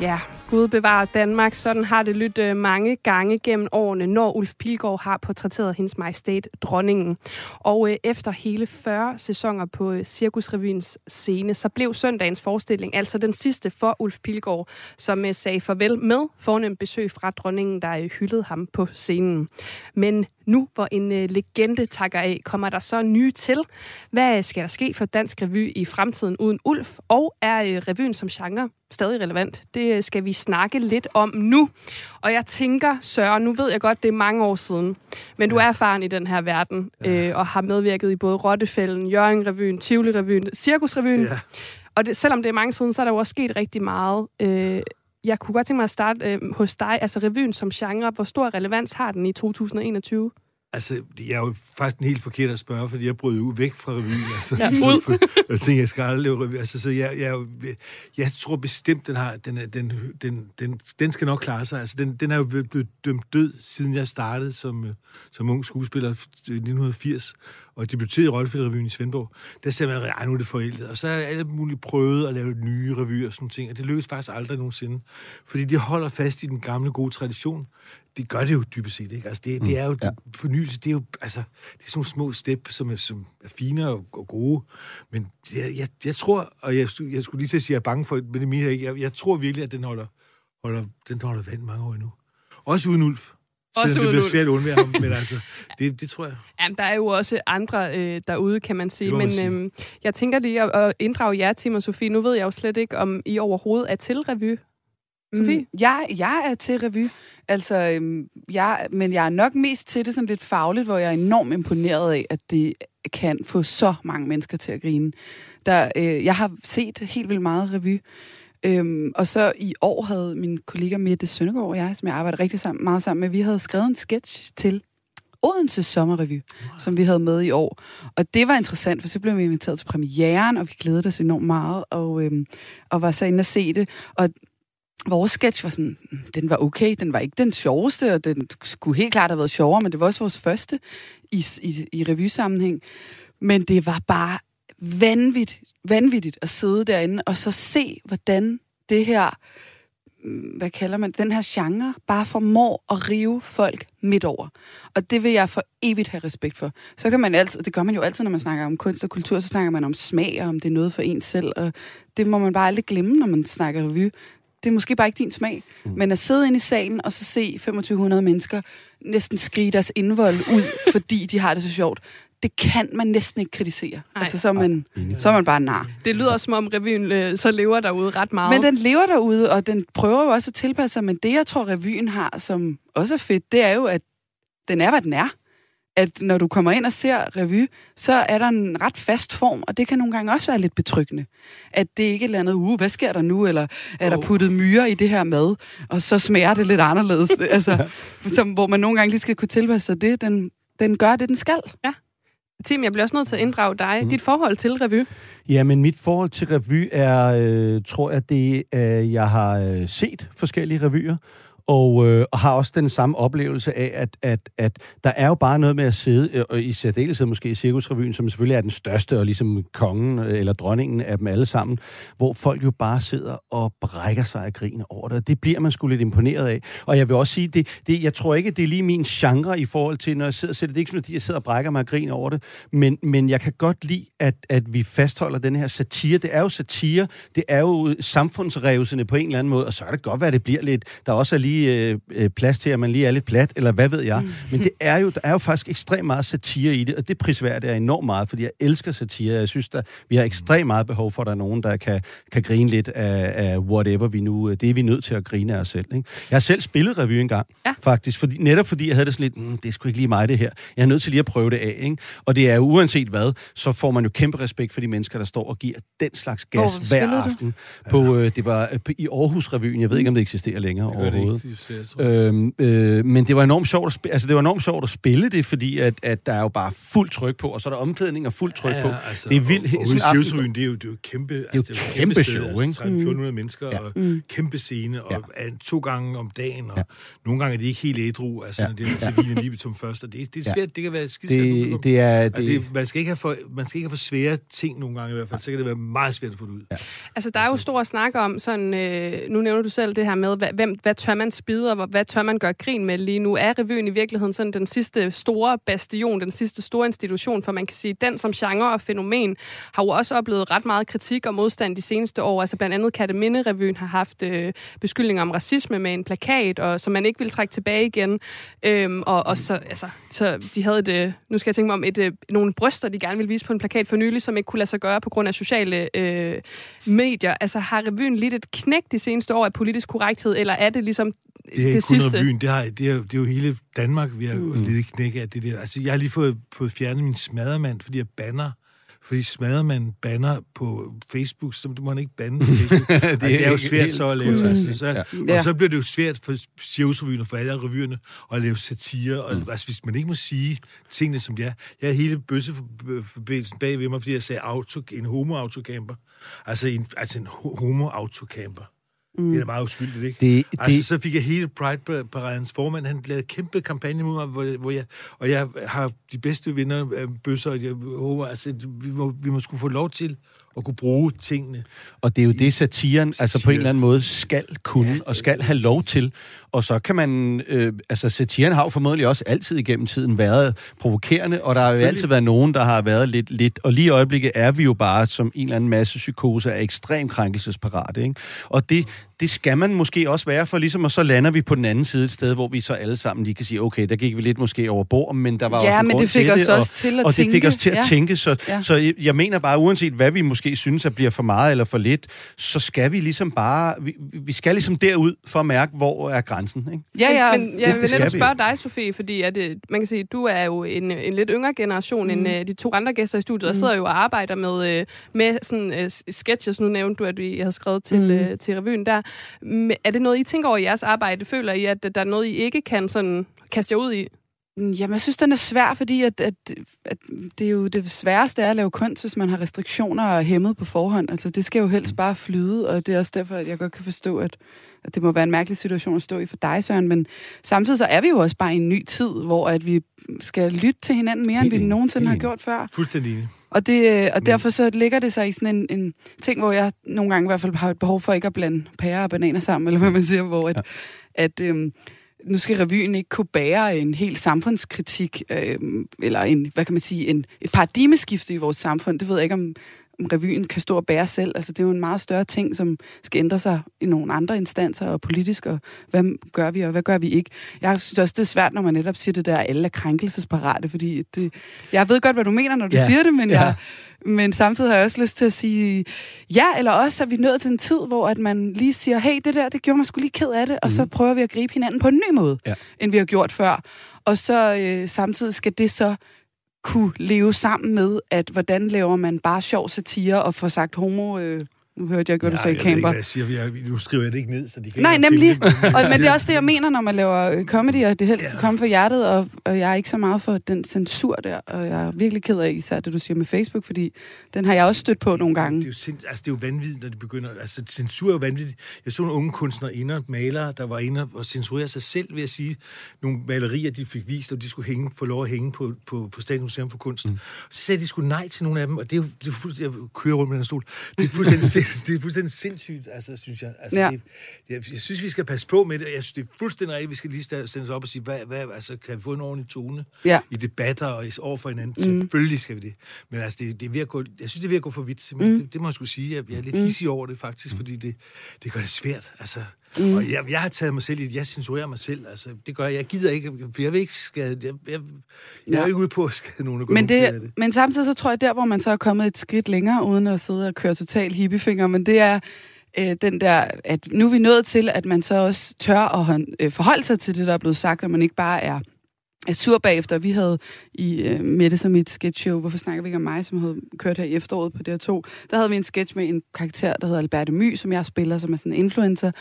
Ja, Gud bevarer Danmark. Sådan har det lyttet øh, mange gange gennem årene, når Ulf Pilgaard har portrætteret hendes majestæt, dronningen. Og øh, efter hele 40 sæsoner på øh, Cirkusrevyens scene, så blev søndagens forestilling altså den sidste for Ulf Pilgaard, som øh, sagde farvel med fornemt besøg fra dronningen, der øh, hyldede ham på scenen. Men nu, hvor en øh, legende takker af, kommer der så nye til. Hvad skal der ske for Dansk Revy i fremtiden uden Ulf? Og er øh, revyen som genre stadig relevant? Det øh, skal vi snakke lidt om nu. Og jeg tænker, Søren, nu ved jeg godt, det er mange år siden, men du er erfaren i den her verden, øh, og har medvirket i både Rottefælden, Jørgen-revyen, Tivoli-revyen, Cirkus-revyen. Ja. Og det, selvom det er mange siden, så er der jo også sket rigtig meget. Øh, jeg kunne godt tænke mig at starte øh, hos dig, altså revyen som genre. Hvor stor relevans har den i 2021? Altså, jeg er jo faktisk en helt forkert at spørge, fordi jeg brød jo væk fra revyen. Altså, Ja, *laughs* ud. for, jeg tænkte, jeg skal aldrig lave revy. Altså, så jeg, jeg, jo- jeg tror bestemt, den, har, den, den, den, den, den skal nok klare sig. Altså, den, den er jo blevet dømt død, siden jeg startede som, øh, som ung skuespiller i 1980. og debuterede i Rollefælderevyen i Svendborg, der sagde man, at nu er det forældet. Og så er alle mulige prøvet at lave nye revyer og sådan ting, og det lykkedes faktisk aldrig nogensinde. Fordi de holder fast i den gamle gode tradition. Det gør det jo dybest set, ikke? Altså, det, det er jo ja. fornyelse, det er jo, altså, det er sådan nogle små step, som er, som er fine og, og gode. Men jeg, jeg, jeg tror, og jeg, jeg skulle lige til at sige, at jeg er bange for, men det mener jeg ikke. Jeg, jeg tror virkelig, at den holder, holder, den holder vand mange år endnu. Også uden Ulf. Også Selvom det uden bliver svært at undvære ham, men *laughs* altså, det, det tror jeg. Jamen, der er jo også andre øh, derude, kan man sige. Det man Men sige. øhm, jeg tænker lige at, at inddrage jer, Tim og Sofie. Nu ved jeg jo slet ikke, om I overhovedet er til revy. Sofie? Mm, jeg, jeg er til revy, altså, øhm, jeg, men jeg er nok mest til det sådan lidt fagligt, hvor jeg er enormt imponeret af, at det kan få så mange mennesker til at grine. Der, øh, jeg har set helt vildt meget revy, øhm, og så i år havde min kollega Mette Søndergaard og jeg, som jeg arbejder rigtig sammen, meget sammen med, vi havde skrevet en sketch til Odense Sommerrevy, som vi havde med i år. Og det var interessant, for så blev vi inviteret til premieren, og vi glædede os enormt meget, og, øhm, og var så inde og se det. Og vores sketch var sådan, den var okay, den var ikke den sjoveste, og den skulle helt klart have været sjovere, men det var også vores første i, i, i revysammenhæng. Men det var bare vanvittigt, vanvittigt at sidde derinde, og så se, hvordan det her, mm, hvad kalder man, den her genre, bare formår at rive folk midt over. Og det vil jeg for evigt have respekt for. Så kan man altid, det gør man jo altid, når man snakker om kunst og kultur, så snakker man om smag, og om det er noget for en selv, og det må man bare aldrig glemme, når man snakker revy det er måske bare ikke din smag. Mm. Men at sidde inde i salen og så se 2500 mennesker næsten skrige deres indvold ud, *laughs* fordi de har det så sjovt, det kan man næsten ikke kritisere. Ej. Altså, så er man, så er man bare nar. Det lyder som om revyen øh, så lever derude ret meget. Men den lever derude, og den prøver jo også at tilpasse sig, men det, jeg tror, revyen har, som også er fedt, det er jo, at den er, hvad den er. At når du kommer ind og ser revy, så er der en ret fast form, og det kan nogle gange også være lidt betryggende. At det ikke er et eller andet, uh, hvad sker der nu, eller er der puttet myrer i det her mad, og så smager det lidt anderledes. *laughs* altså, som, hvor man nogle gange lige skal kunne tilpasse sig det, den, den gør det, den skal. Tim, jeg bliver også nødt til at inddrage dig. Mm. Dit forhold til revy. Ja, men mit forhold til revy er, øh, tror jeg, det er, jeg har øh, set forskellige revyer, og, øh, og har også den samme oplevelse af, at, at, at der er jo bare noget med at sidde, øh, og i særdeleshed måske i Cirkusrevyen, som selvfølgelig er den største, og ligesom kongen øh, eller dronningen af dem alle sammen, hvor folk jo bare sidder og brækker sig af grin over det. Det bliver man sgu lidt imponeret af. Og jeg vil også sige, det, det, jeg tror ikke, det er lige min genre i forhold til, når jeg sidder og ser det. Det er ikke sådan, at jeg sidder og brækker mig af grin over det, men, men jeg kan godt lide, at, at vi fastholder den her satire. Det er jo satire, det er jo samfundsrevsende på en eller anden måde, og så er det godt hvad at det bliver lidt, der også er lige øh, øh, plads til, at man lige er lidt plat, eller hvad ved jeg. Men det er jo, der er jo faktisk ekstremt meget satire i det, og det prisværdigt er enormt meget, fordi jeg elsker satire. Jeg synes, der, vi har ekstremt meget behov for, at der er nogen, der kan, kan grine lidt af, af whatever vi nu, det er vi nødt til at grine af os selv. Ikke? Jeg har selv spillet revy engang, Ja. faktisk, fordi, netop fordi jeg havde det sådan lidt, mm, det er sgu ikke lige mig det her. Jeg er nødt til lige at prøve det af, ikke? Og det er jo uanset hvad, så får man jo kæmpe respekt for de mennesker, der står og giver den slags gas Hvor hver spillede du? aften. På, øh, det var øh, i Aarhus-revyen. Jeg ved ikke, om det eksisterer længere det overhovedet. Det. Øhm, øh, men det var enormt sjovt at spille, altså det var enormt sjovt at spille det, fordi at, at der er jo bare fuld tryk på, og så er der omklædning og fuld tryk på. altså, det er vildt. Og, og Sivsryen, det er jo, det er jo kæmpe, det jo altså, kæmpe kæmpe show, sted, ikke? Altså, 1300 mennesker, Ja. og Mm. kæmpe scene, og Ja. ja. to gange om dagen, og Ja. ja. nogle gange er de ikke helt ædru, altså Ja. ja. det er til vinen lige som først, og det, det er Ja. svært, det kan være skidt svært. det, det er... Altså, Det, det, man, skal ikke have for, man skal ikke have for svære ting nogle gange i hvert fald, så kan det være meget svært at få det ud. Ja. Altså, der er jo stor snak om sådan, øh, nu nævner du selv det her med, hvem, hvad tør man spide, og hvad tør man gøre grin med lige nu? Er revyen i virkeligheden sådan den sidste store bastion, den sidste store institution, for man kan sige, den som genre og fænomen har jo også oplevet ret meget kritik og modstand de seneste år. Altså blandt andet Katteminde-revyen har haft øh, beskyldninger om racisme med en plakat, og som man ikke vil trække tilbage igen. Øhm, og, og så, altså, så de havde et, øh, nu skal jeg tænke mig om, et, øh, nogle bryster, de gerne ville vise på en plakat for nylig, som ikke kunne lade sig gøre på grund af sociale øh, medier. Altså har revyen lidt et knæk de seneste år af politisk korrekthed, eller er det ligesom det er ikke det kun sidste? revyen, det, har, det, er, det er jo hele Danmark, vi har mm. lidt knække af det der. Altså, jeg har lige fået, fået fjernet min smadermand, fordi jeg banner fordi smadermanden banner på Facebook, så må han ikke bande på *laughs* Facebook. det, er, det er jo svært så at lave. Altså, så, Ja. Og så bliver det jo svært for Sjævsrevyen og for alle revyerne at lave satire. Og, altså, hvis man ikke må sige tingene som det er. Jeg har hele bøsseforbindelsen bag ved mig, fordi jeg sagde auto, en homo-autocamper. Altså en, altså en ho- homo-autocamper. Mm. Det er da meget uskyldigt, ikke? Det, Altså, det, så fik jeg hele Pride-paradens formand, han lavede kæmpe kampagne mod mig, hvor, hvor jeg, og jeg har de bedste vinder af bøsser, og jeg håber, altså, vi må, vi må skulle få lov til at kunne bruge tingene. Og det er jo det, satiren altså på en eller anden måde skal kunne og skal have lov til. Og så kan man... Øh, altså, satiren har jo formodentlig også altid igennem tiden været provokerende, og der har jo altid været nogen, der har været lidt... lidt og lige i øjeblikket er vi jo bare som en eller anden masse psykose af ekstrem krænkelsesparate, ikke? Og det, det skal man måske også være, for ligesom, og så lander vi på den anden side et sted, hvor vi så alle sammen lige kan sige, okay, der gik vi lidt måske over bord, men der var Ja, også en men det fik til os det, også og, til at og det fik tænke. os til at Ja. tænke, så, Ja. så jeg- jeg mener bare, uanset hvad vi måske synes, at bliver for meget eller for lidt, så skal vi ligesom bare, vi, vi skal ligesom derud for at mærke, hvor er grænsen, ikke? Ja, ja. Men det jeg vil netop vi. spørge dig, Sofie, fordi at, øh, man kan sige, du er jo en, en lidt yngre generation mm. end øh, de to andre gæster i studiet, og sidder jo og arbejder med, øh, med sådan, øh, sketches. Nu nævnte du, at vi havde skrevet til, Mm. øh, til revyen der. Men Er det noget, I tænker over i jeres arbejde? Føler I, at der er noget, I ikke kan sådan kaste jer ud i? Mm, Jamen, jeg synes, den er svær, fordi at, at, at det er jo det sværeste er at lave kunst, hvis man har restriktioner og hæmmet på forhånd. Altså, det skal jo helst bare flyde, og det er også derfor, at jeg godt kan forstå, at, at det må være en mærkelig situation at stå i for dig, Søren. Men samtidig så er vi jo også bare i en ny tid, hvor at vi skal lytte til hinanden mere, end vi nogensinde har gjort før. Fuldstændig. Og, det, øh, og derfor så ligger det sig i sådan en, en ting, hvor jeg nogle gange i hvert fald har et behov for ikke at blande pærer og bananer sammen, eller hvad man siger, hvor at, ja. at øhm, nu skal revyen ikke kunne bære en helt samfundskritik, øhm, eller en, hvad kan man sige, en, et paradigmeskifte i vores samfund. Det ved jeg ikke, om, om revyen kan stå og bære selv. Altså, det er jo en meget større ting, som skal ændre sig i nogle andre instanser og politisk, og hvad gør vi, og hvad gør vi ikke? Jeg synes også, det er svært, når man netop siger det der, at alle er krænkelsesparate, fordi det, jeg ved godt, hvad du mener, når du Ja. siger det, men, Ja. jeg, men samtidig har jeg også lyst til at sige, ja, eller også er vi nået til en tid, hvor at man lige siger, hey, det der, det gjorde mig sgu lige ked af det, og så prøver vi at gribe hinanden på en ny måde, Ja. end vi har gjort før. Og så øh, samtidig skal det så kunne leve sammen med, at hvordan laver man bare sjov satire og får sagt homo... Øh, nu hørte jeg ikke, hvad du sagde, jeg ikke, Camper. hvad jeg siger. Jeg, nu skriver jeg det ikke ned, så de kan Nej, ikke nemlig. det. Og, men det er også det, jeg mener, når man laver øh, comedy, og det helst skal Ja. komme fra hjertet, og, og jeg er ikke så meget for den censur der, og jeg er virkelig ked af især det, du siger med Facebook, fordi den har jeg også stødt på nogle Det er gange. jo, sind, altså, det er jo vanvittigt, når de begynder... Altså, censur er jo vanvittigt. Jeg så nogle unge kunstnere inder, malere, der var inde og censurere sig selv, ved at sige, nogle malerier, de fik vist, og de skulle hænge, få lov at hænge på, på, på Statens Museum for Kunst. Mm. Så sagde de skulle nej til nogle af dem, og det er jo det er fuldstændig... Jeg kører rundt med den stol. Det er fuldstændig, *laughs* sind, det er fuldstændig sindssygt, altså, synes jeg. Altså, Ja. det, jeg, jeg synes, vi skal passe på med det. Jeg synes, det er fuldstændig rigtigt. Vi skal lige stille os op og sige, hvad, hvad, altså, kan vi få en ordentlig tone Ja. i debatter og over for hinanden? Mm. Selvfølgelig skal vi det. Men altså, det, det er ved at gå, jeg synes, det er ved at gå for vidt. Mm. Det, det, må jeg skulle sige. at Jeg er lidt mm. hissig over det, faktisk, fordi det, det gør det svært. Altså, mm. Og jeg, jeg har taget mig selv i det. Jeg censurerer mig selv. Altså, det gør jeg. Jeg gider ikke, for jeg vil ikke skade... Jeg, jeg, jeg er Ja. jo ikke ude på at skade nogen, og gå Men, af det, det. men samtidig så tror jeg, der hvor man så er kommet et skridt længere, uden at sidde og køre total hippiefinger, men det er øh, den der, at nu er vi nået til, at man så også tør at hånd, øh, forholde sig til det, der er blevet sagt, og man ikke bare er er sur bagefter. Vi havde i øh, Mette som mit sketchshow, hvorfor snakker vi ikke om mig, som havde kørt her i efteråret på DR2, der havde vi en sketch med en karakter, der hedder Alberte My, som jeg spiller, som er sådan en influencer.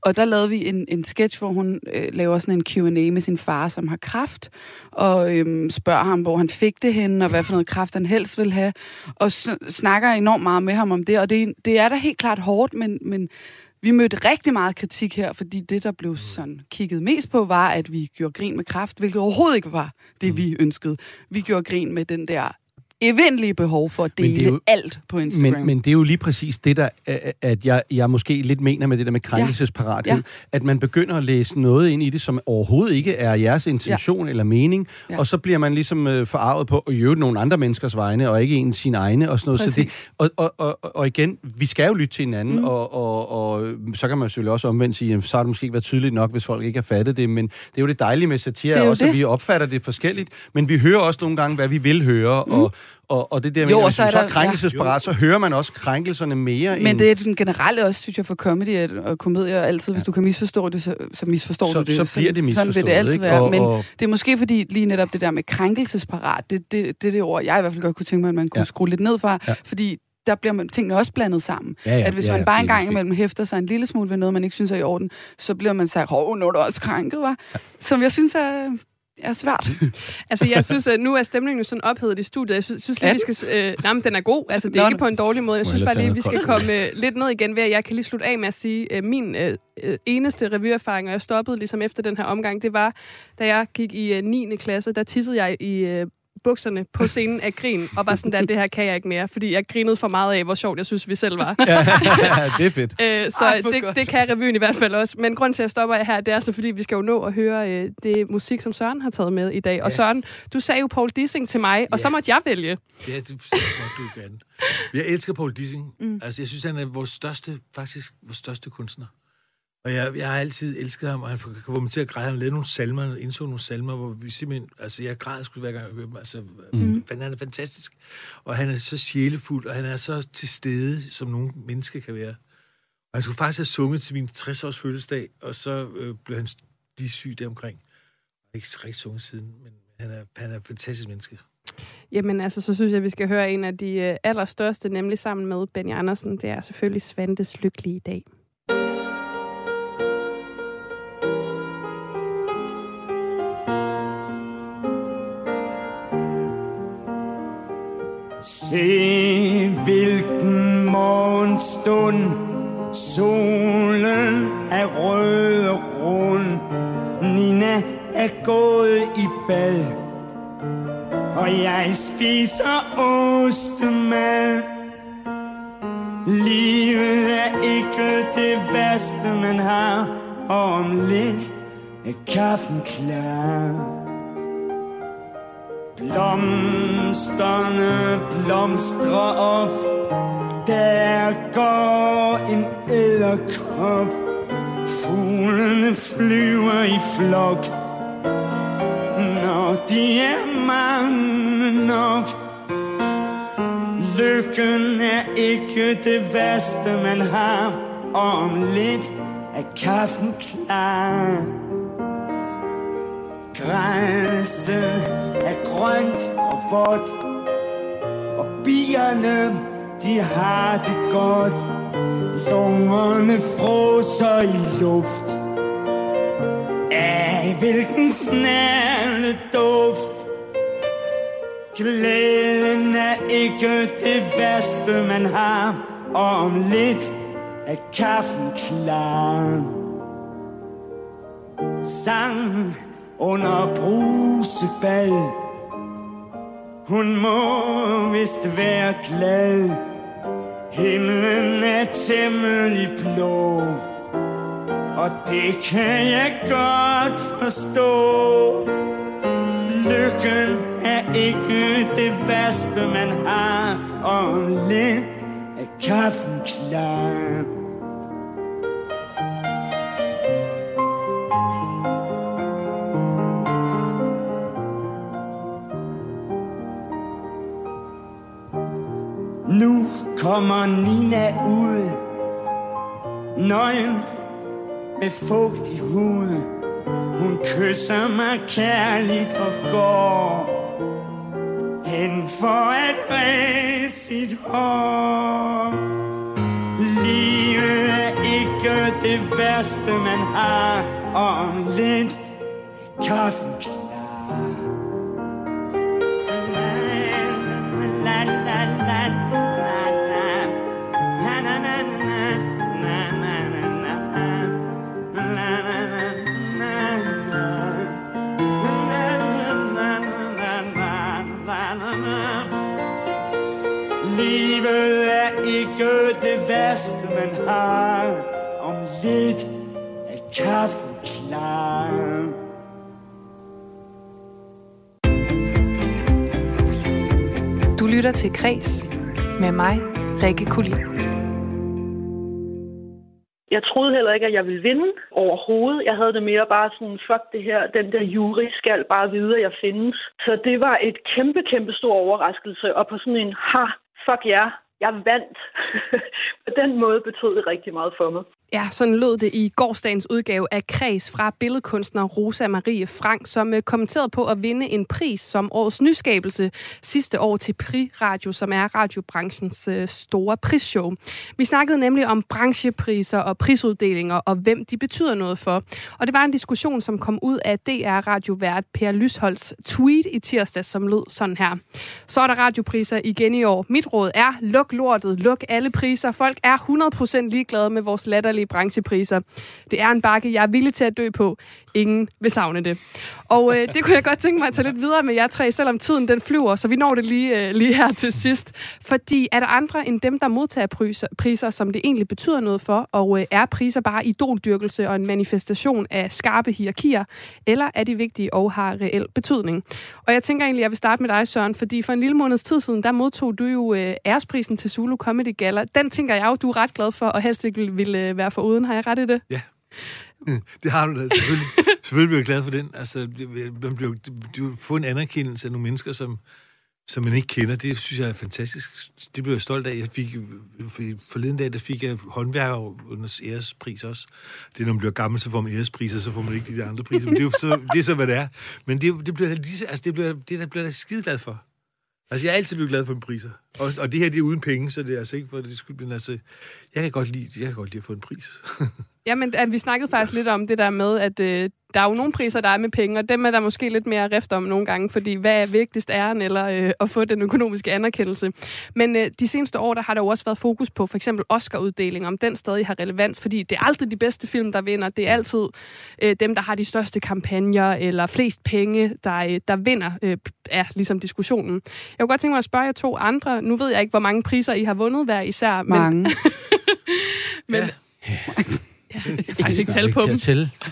Og der lavede vi en, en sketch, hvor hun øh, laver sådan en Q&A med sin far, som har kraft, og øh, spørger ham, hvor han fik det henne, og hvad for noget kraft han helst vil have, og snakker enormt meget med ham om det, og det, det er da helt klart hårdt, men, men vi mødte rigtig meget kritik her, fordi det, der blev sådan kigget mest på, var, at vi gjorde grin med kraft, hvilket overhovedet ikke var det, vi ønskede. Vi gjorde grin med den der evindelige behov for at dele jo- alt på Instagram. Men, men det er jo lige præcis det, der, at jeg, jeg måske lidt mener med det der med krænkelsesparathed, Ja. at man begynder at læse noget ind i det, som overhovedet ikke er jeres intention ja. eller mening, Ja. og så bliver man ligesom øh, forarvet på at øve nogle andre menneskers vegne, og ikke en sin egne og sådan noget. Så det, og, og, og, og igen, vi skal jo lytte til hinanden, mm. og, og, og så kan man selvfølgelig også omvendt sige, at så har det måske ikke været tydeligt nok, hvis folk ikke har fattet det, men det er jo det dejlige med satire, Det også, at det. vi opfatter det forskelligt, men vi hører også nogle gange, hvad vi vil høre, mm. og, og, og det der med, Jo, at og så man er så er der- krænkelsesparat, så hører man også krænkelserne mere Men end... det er den generelle også, synes jeg, for comedy og komedier altid. Hvis du kan misforstå det, så, så misforstår Så- du det. så bliver det Sådan vil det misforstået, altid ikke? være. Og- Men og- det er måske fordi lige netop det der med krænkelsesparat, det, det, det er det ord, jeg i hvert fald godt kunne tænke mig, at man kunne Ja. skrue lidt ned fra. Ja. Fordi der bliver man, tingene også blandet sammen. Ja, ja, at hvis ja, man ja, bare en det er gang imellem hæfter sig en lille smule ved noget, man ikke synes er i orden, så bliver man sagt, hov, nu er du også krænket, var. Som jeg synes er Ja, svært. *laughs* Altså, jeg synes, at nu er stemningen jo sådan ophedet i studiet. Jeg synes, synes lige, Er vi skal... Øh, nej, men den er god. Altså, det er Nå, ikke på en dårlig måde. Jeg synes jeg bare lige, vi skal komme øh, lidt ned igen ved, at jeg kan lige slutte af med at sige, øh, min øh, øh, eneste revyerfaring, og jeg stoppede ligesom efter den her omgang, det var, da jeg gik i øh, 9. klasse, der tissede jeg i øh, bukserne på scenen af grin, og var sådan der, det her kan jeg ikke mere, fordi jeg grinede for meget af, hvor sjovt jeg synes, vi selv var. ja, *laughs* det er fedt. Øh, så Ej, det, godt. det kan revyen i hvert fald også. Men grund til, at jeg stopper her, det er altså, fordi vi skal jo nå at høre øh, det musik, som Søren har taget med i dag. Og Ja. Søren, du sagde jo Paul Dissing til mig, og så Ja. måtte jeg vælge. Ja, det må du gerne. Jeg elsker Paul Dissing. Mm. Altså, jeg synes, han er vores største, faktisk vores største kunstner. Og jeg, jeg har altid elsket ham, og han kan få mig til at græde. Han lavede nogle salmer, han indså nogle salmer, hvor vi simpelthen... Altså, jeg græder sgu hver gang, jeg hører dem. Altså, mm. han er fantastisk. Og han er så sjælefuld, og han er så til stede, som nogle mennesker kan være. Og han skulle faktisk have sunget til min 60-års fødselsdag, og så øh, blev han de syg deromkring. Jeg har ikke rigtig sunget siden, men han er, han er et fantastisk menneske. Jamen altså, så synes jeg, at vi skal høre en af de øh, allerstørste, nemlig sammen med Benny Andersen. Det er selvfølgelig Svantes Lykkelige Dag. Se hvilken morgenstund Solen er rød og rund. Nina er gået i bad Og jeg spiser ostemad. Livet er ikke det værste man har Og om lidt er kaffen klar. Blomsterne blomstrer op. Der går en æderkop Fuglene flyver i flok. Når de er mange nok. Lykken er ikke det værste man har. Og om lidt er kaffen klar. Græsset er grønt og vådt Og bierne, de har det godt. Lungerne froser i luft. Af hvilken snærende duft? Glæden er ikke det værste man har. Og om lidt er kaffen klar. Sang under brusebad. Hun må vist være glad. Himlen er temmelig blå. Og det kan jeg godt forstå. Lykken er ikke det værste man har. Og lidt er kaffen klar. Kommer Nina ud. Nøgen med fugtig hud. Hun kysser mig kærligt og går Hen for at ræse sit hår. Livet er ikke det værste man har. Og om lidt er kaffen kaffen klar Du lytter til Græs med mig, Rikke Kulin. Jeg troede heller ikke, at jeg ville vinde overhovedet. Jeg havde det mere bare sådan, fuck det her, den der jury skal bare vide, at jeg findes. Så det var et kæmpe, kæmpe stor overraskelse, og på sådan en, ha, fuck ja, jeg vandt. *laughs* på den måde betød det rigtig meget for mig. Ja, sådan lød det i gårsdagens udgave af Kreds fra billedkunstner Rosa Marie Frank, som øh, kommenterede på at vinde en pris som årets nyskabelse sidste år til Pri Radio, som er radiobranchens øh, store prisshow. Vi snakkede nemlig om branchepriser og prisuddelinger, og hvem de betyder noget for. Og det var en diskussion, som kom ud af DR radiovært Per Lysholds tweet i tirsdag, som lød sådan her. Så er der radiopriser igen i år. Mit råd er, luk lortet, luk alle priser. Folk er 100% ligeglade med vores latterlige branchepriser. Det er en bakke, jeg er villig til at dø på. Ingen vil savne det. Og øh, det kunne jeg godt tænke mig at tage lidt videre med jer tre, selvom tiden den flyver, så vi når det lige, øh, lige her til sidst. Fordi er der andre end dem, der modtager priser, priser som det egentlig betyder noget for, og øh, er priser bare idoldyrkelse og en manifestation af skarpe hierarkier, eller er de vigtige og har reel betydning? Og jeg tænker egentlig, at jeg vil starte med dig, Søren, fordi for en lille måneds tid siden, der modtog du jo øh, æresprisen til Zulu Comedy Gala. Den tænker jeg jo, du er ret glad for, og helst ikke vil, vil øh, være for uden. Har jeg ret i det? Ja. Det har du da. Selvfølgelig, *laughs* selvfølgelig bliver jeg glad for den. Altså, man bliver, du får en anerkendelse af nogle mennesker, som, som man ikke kender. Det synes jeg er fantastisk. Det bliver jeg stolt af. Jeg fik, forleden dag, der fik jeg håndværkernes ærespris også. Det er, når man bliver gammel, så får man ærespriser, så får man ikke de der andre priser. Men det er jo så, det er så hvad det er. Men det, det bliver lige, så- altså, det bliver, det der bliver jeg skide glad for. Altså, jeg er altid blevet glad for mine priser. Og, og det her, det er uden penge, så det er altså ikke for det skyld, men altså, jeg kan godt lide, jeg kan godt lide at få en pris. *laughs* Jamen, vi snakkede faktisk lidt om det der med, at øh, der er jo nogle priser, der er med penge, og dem er der måske lidt mere rift om nogle gange, fordi hvad er vigtigst, æren eller øh, at få den økonomiske anerkendelse? Men øh, de seneste år, der har der jo også været fokus på for eksempel Oscar-uddeling, om den stadig har relevans, fordi det er aldrig de bedste film, der vinder. Det er altid øh, dem, der har de største kampagner eller flest penge, der, øh, der vinder, øh, er ligesom diskussionen. Jeg kunne godt tænke mig at spørge jer to andre. Nu ved jeg ikke, hvor mange priser I har vundet hver især, men, Mange. *laughs* men Ja. jeg kan faktisk ikke tælle på dem.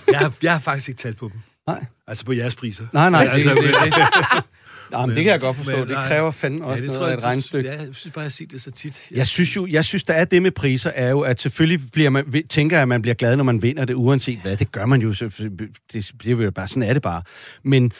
Jeg har, jeg har faktisk ikke talt på dem. Nej. Altså på jeres priser. Nej, nej, altså, det, det, det. *laughs* Jamen, det kan jeg godt forstå. Men, det kræver fandme også ja, det noget tror af jeg, et regnestykke. Ja, jeg synes bare, jeg siger det så tit. Jeg synes jo, jeg synes, der er det med priser, er jo, at selvfølgelig bliver man, tænker jeg, at man bliver glad, når man vinder det, uanset hvad. Det gør man jo, det, det er jo bare, sådan er det bare. Men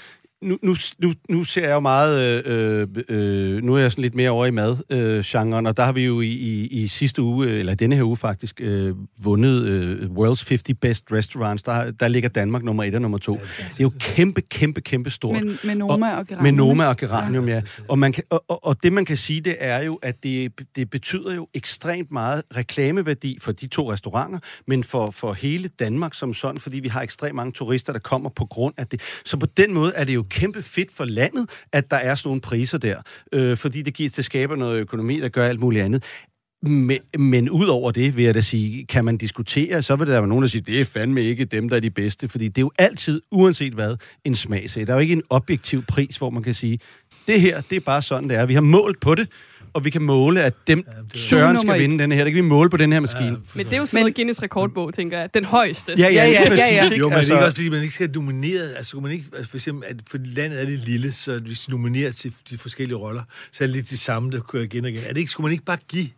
nu, nu, nu, nu ser jeg jo meget, øh, øh, nu er jeg sådan lidt mere over i mad-genren, og der har vi jo i, i, i sidste uge, eller denne her uge faktisk, øh, vundet øh, World's 50 Best Restaurants. Der, der ligger Danmark nummer et og nummer to. Det er jo kæmpe, kæmpe, kæmpe stort. Men, med Noma og Geranium. Med Noma og Geranium, ja. Og, man kan, og, og, og det, man kan sige, det er jo, at det, det betyder jo ekstremt meget reklameværdi for de to restauranter, men for, for hele Danmark som sådan, fordi vi har ekstremt mange turister, der kommer på grund af det. Så på den måde er det jo kæmpe fedt for landet, at der er sådan nogle priser der, øh, fordi det, giver, det skaber noget økonomi, der gør alt muligt andet. Men, men ud over det, vil jeg da sige, kan man diskutere, så vil der være nogen, der siger, det er fandme ikke dem, der er de bedste, fordi det er jo altid, uanset hvad, en smagsag. Der er jo ikke en objektiv pris, hvor man kan sige, det her, det er bare sådan, det er. Vi har målt på det, og vi kan måle, at dem, Søren nummer skal vinde den her. Det kan vi måle på den her maskine. Men det er jo sådan noget Guinness rekordbog, tænker jeg. Den højeste. Ja, ja, Ja, ja, ja, ja. Jo, men altså, Altså- det er ikke også, fordi man ikke skal nominere. Altså, man ikke, altså for eksempel, at for landet er lidt lille, så hvis de nominerer til de forskellige roller, så er det lidt de samme, der kører igen og igen. Er det ikke, skulle man ikke bare give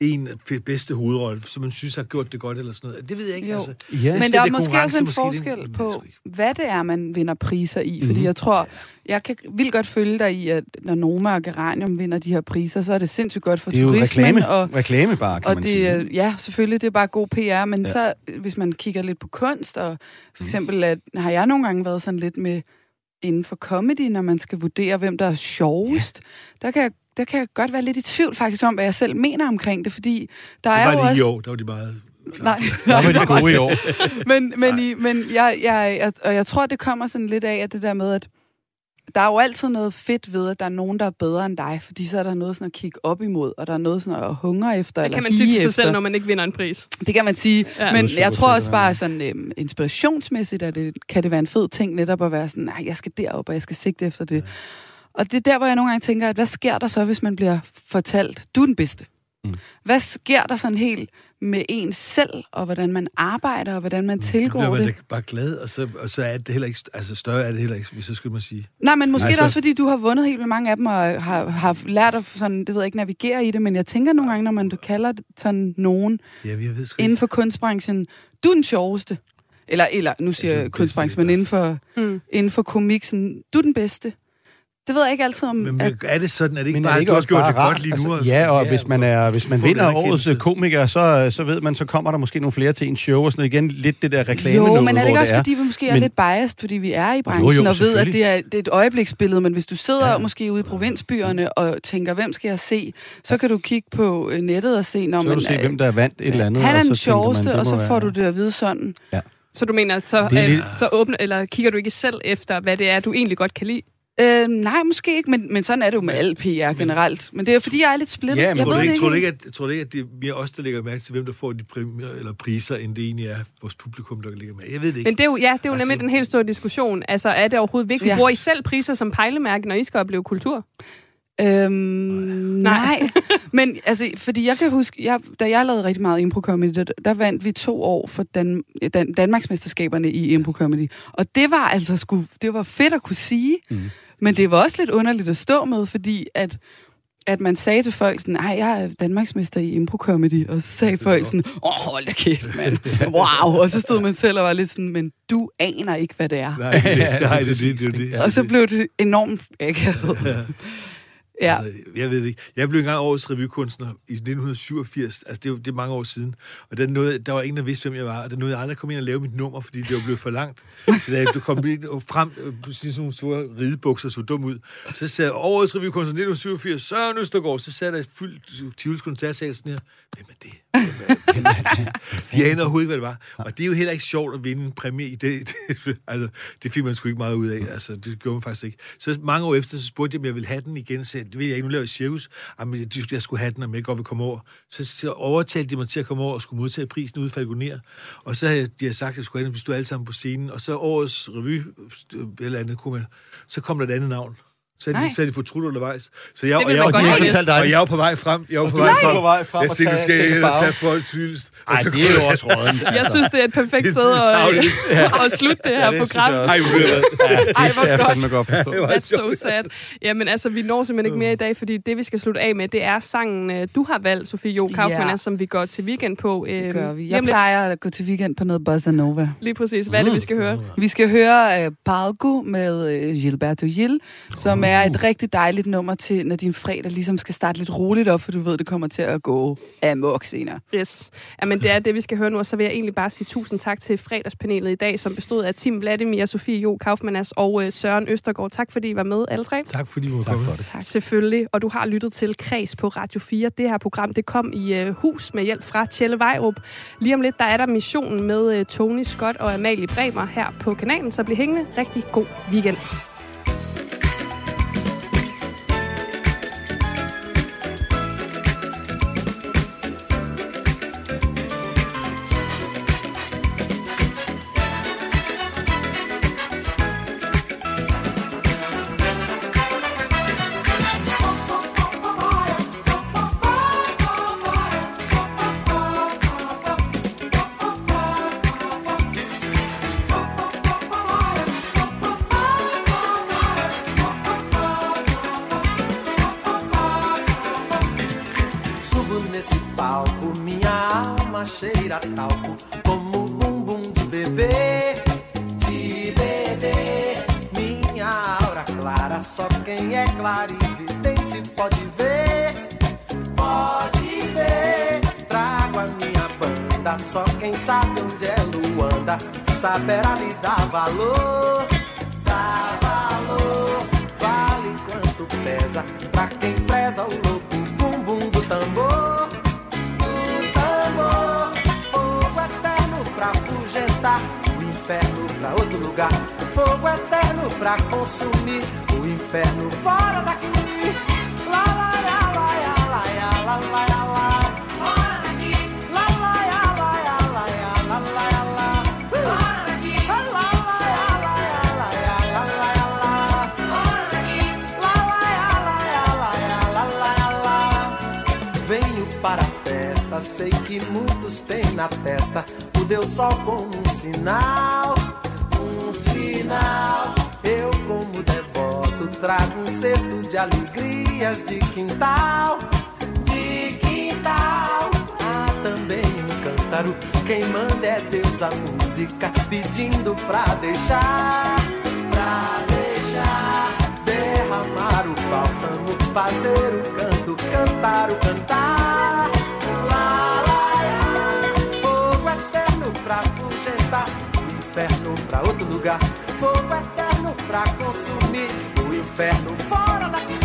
en bedste hovedrolle, som man synes har gjort det godt eller sådan noget? Det ved jeg ikke, Jo. altså. Hvis Men det der er måske også en måske det- forskel Jamen, på, hvad det er, man vinder priser i. Fordi Mhm. jeg tror, jeg kan vildt godt følge dig i, at når Noma og Geranium vinder de her priser, så er det sindssygt godt for Det er jo turismen. reklame, Og, reklame bare, kan og man det, sige. er- ja, selvfølgelig, det er bare god PR, men Ja. ja. så, hvis man kigger lidt på kunst, og for eksempel, at, har jeg nogle gange været sådan lidt med inden for comedy, når man skal vurdere, hvem der er sjovest, ja. der, kan jeg, der kan jeg godt være lidt i tvivl faktisk om, hvad jeg selv mener omkring det, fordi der Det er jo det også... i år, der var de meget... Nej, de der var gode i år. men, men, i, men jeg, jeg, jeg, og jeg tror, det kommer sådan lidt af, at det der med, at der er jo altid noget fedt ved, at der er nogen, der er bedre end dig, fordi så er der noget sådan at kigge op imod, og der er noget sådan at hungre efter, Det eller kan man sige til sig efter. selv, når man ikke vinder en pris. Det kan man sige. Ja. Ja. Men jeg tror også bare sådan øhm, inspirationsmæssigt, at det, kan det være en fed ting netop at være sådan, nej, jeg skal derop, og jeg skal sigte efter det. Og det er der, hvor jeg nogle gange tænker, at hvad sker der så, hvis man bliver fortalt, du er den bedste? Mm. Hvad sker der sådan helt med en selv, og hvordan man arbejder, og hvordan man Så tilgår bliver man det? bare glad, og så, og så er det heller ikke... Altså, større er det heller ikke, hvis så skulle man sige. Nej, men måske Altså- altså, det også, fordi du har vundet helt vildt mange af dem, og har, har lært at sådan, det ved jeg ikke, navigere i det, men jeg tænker nogle gange, når man kalder det sådan nogen Ja, jeg ved inden ikke. for kunstbranchen, du er den sjoveste. Eller, eller nu siger Ja, jeg kunstbranchen, men inden for, Mm. inden for komik, sådan, du er den bedste. Det ved jeg ikke altid om... Men at, er det sådan, er det ikke Men bare, er det at ikke du har også gjort bare det rart? godt lige nu? Altså, ja, og hvis man, er, hvis man vinder årets øh, komiker, så, så ved man, så kommer der måske nogle flere til en show og sådan noget. Igen lidt det der reklame jo, men er det ikke også, er. fordi vi måske er Men- lidt biased, fordi vi er i Jo, branchen jo, og ved, at det er, det er et øjebliksbillede, men hvis du sidder Ja. ja. måske ude i provinsbyerne og tænker, hvem skal jeg se, så kan du kigge på øh, nettet og se, når Så kan man du se, hvem der er vandt et eller andet. han er og den så sjoveste, det og så får du det at vide sådan. Så du mener, så, Det øh, så åbner, eller kigger du ikke selv efter, hvad det er, du egentlig godt kan lide? Øh, nej, måske ikke, men, men sådan er det jo med al PR generelt. Men det er fordi, jeg er lidt splittet. Ja, men jeg Tror ved du, det ikke, ikke. tror, du ikke, at, tror du ikke, at det er mere os, der lægger mærke til, hvem der får de præmier eller priser, end det egentlig er vores publikum, der lægger mærke? Jeg ved det ikke. Men det er jo, ja, det er jo Altså- nemlig den helt store diskussion. Altså, er det overhovedet vigtigt? Ja. Bruger I selv priser som pejlemærke, når I skal opleve kultur? Øhm, nej. Men altså, fordi jeg kan huske, jeg, da jeg lavede rigtig meget impro comedy, der, der vandt vi to år for Dan, Dan, Danmarksmesterskaberne i impro comedy. Og det var altså sgu, det var fedt at kunne sige, mm. Men det var også lidt underligt at stå med, fordi at at man sagde til folk sådan, nej, jeg er Danmarksmester i impro comedy, og så sagde folk sådan, åh, hold da kæft, mand, *laughs* wow, og så stod man selv og var lidt sådan, men du aner ikke, hvad det er. Nej, det, *laughs* nej, det, det, det, det. Og så blev det enormt akavet. Ja. Altså, jeg ved det ikke. Jeg blev engang årets revykunstner i 1987. Altså, det er, det er mange år siden. Og der, nåede, der var ingen, der vidste, hvem jeg var. Og der nåede jeg aldrig at komme ind og lave mit nummer, fordi det var blevet for langt. Så da du kom ind og frem øh, på sådan nogle store ridebukser, så dum ud. Så sagde jeg, årets revykunstner 1987, Søren Østergaard. Så sad der et fyldt Tivoli koncertsal sådan her. Hvem er det? Det? *laughs* De anede overhovedet ikke, hvad det var. Og det er jo heller ikke sjovt at vinde en præmie i *laughs* det. altså, det fik man sgu ikke meget ud af. Altså, det gjorde man faktisk ikke. Så mange år efter, så spurgte jeg, om jeg ville have den igen. Så jeg, det ved jeg ikke, nu laver jeg cirkus. Jamen, jeg, skulle have den, om jeg godt vil komme over. Så, så overtalte de mig til at komme over og skulle modtage prisen ude i Falconer. Og så havde jeg- de havde sagt, at jeg skulle have den, hvis du alle sammen på scenen. Og så årets revy, eller andet, kunne man, så kom der et andet navn. Så Nej. de, så havde de fortrudt undervejs. Så jeg, Det og jeg, man og, godt jeg, og, vidst. og jeg var på vej frem. Jeg var på vej er frem. på vej frem jeg nu tage- skal jeg tage ind og tilbage. tage folks hyldest. Ej, det er jo også rådent. Jeg synes, det er et perfekt er sted at, *laughs* at slutte det her Ja, det program. jeg. Ej, hvor er jeg godt. fandme godt forstå. That's so sad. Jamen altså, vi når simpelthen ikke mere i dag, fordi det, vi skal slutte af med, det er sangen, øh, du har valgt, Sofie Jo Kaufmann, Ja. som vi går til weekend på. Det øhm, gør vi. Jeg plejer at gå til weekend på noget bossa nova. Lige præcis. Hvad er det, vi skal høre? Vi skal høre uh, Palgo med Gilberto Gil, som er et rigtig dejligt nummer til, når din fredag ligesom skal starte lidt roligt op, for du ved, det kommer til at gå amok senere. Yes. Jamen, det er det, vi skal høre nu, og så vil jeg egentlig bare sige tusind tak til fredagspanelet i dag, som bestod af Tim Vladimir, Sofie Jo Kaufmannas og øh, Søren Østergaard. Tak fordi I var med, alle tre. Tak fordi du var Tak for det. Tak. Selvfølgelig, og du har lyttet til Kreds på Radio 4. Det her program, det kom i øh, hus med hjælp fra Tjelle Vejrup. Lige om lidt, der er der missionen med øh, Tony Scott og Amalie Bremer her på kanalen, så bliv hængende. Rigtig god weekend. Bebê, de bebê. Minha aura clara, só quem é clarividente pode ver, pode ver. Trago a minha banda, só quem sabe onde é Luanda, saberá lhe dar valor, dar valor. Vale quanto pesa pra quem preza o louco bumbum do tambor, o inferno pra outro lugar. O fogo eterno pra consumir o inferno fora daqui. Lá, lá, lá, lá, lá, lá, lá, lá, lá. sei que muitos têm na testa o Deus Sol como um sinal, um sinal. Eu, como devoto, trago um cesto de alegrias de quintal, de quintal. Há também um cântaro, quem manda é Deus a música, pedindo pra deixar, pra deixar derramar amar o bálsamo, fazer o canto, cantar o cantar. lugar. Fogo eterno pra consumir o inferno fora daqui.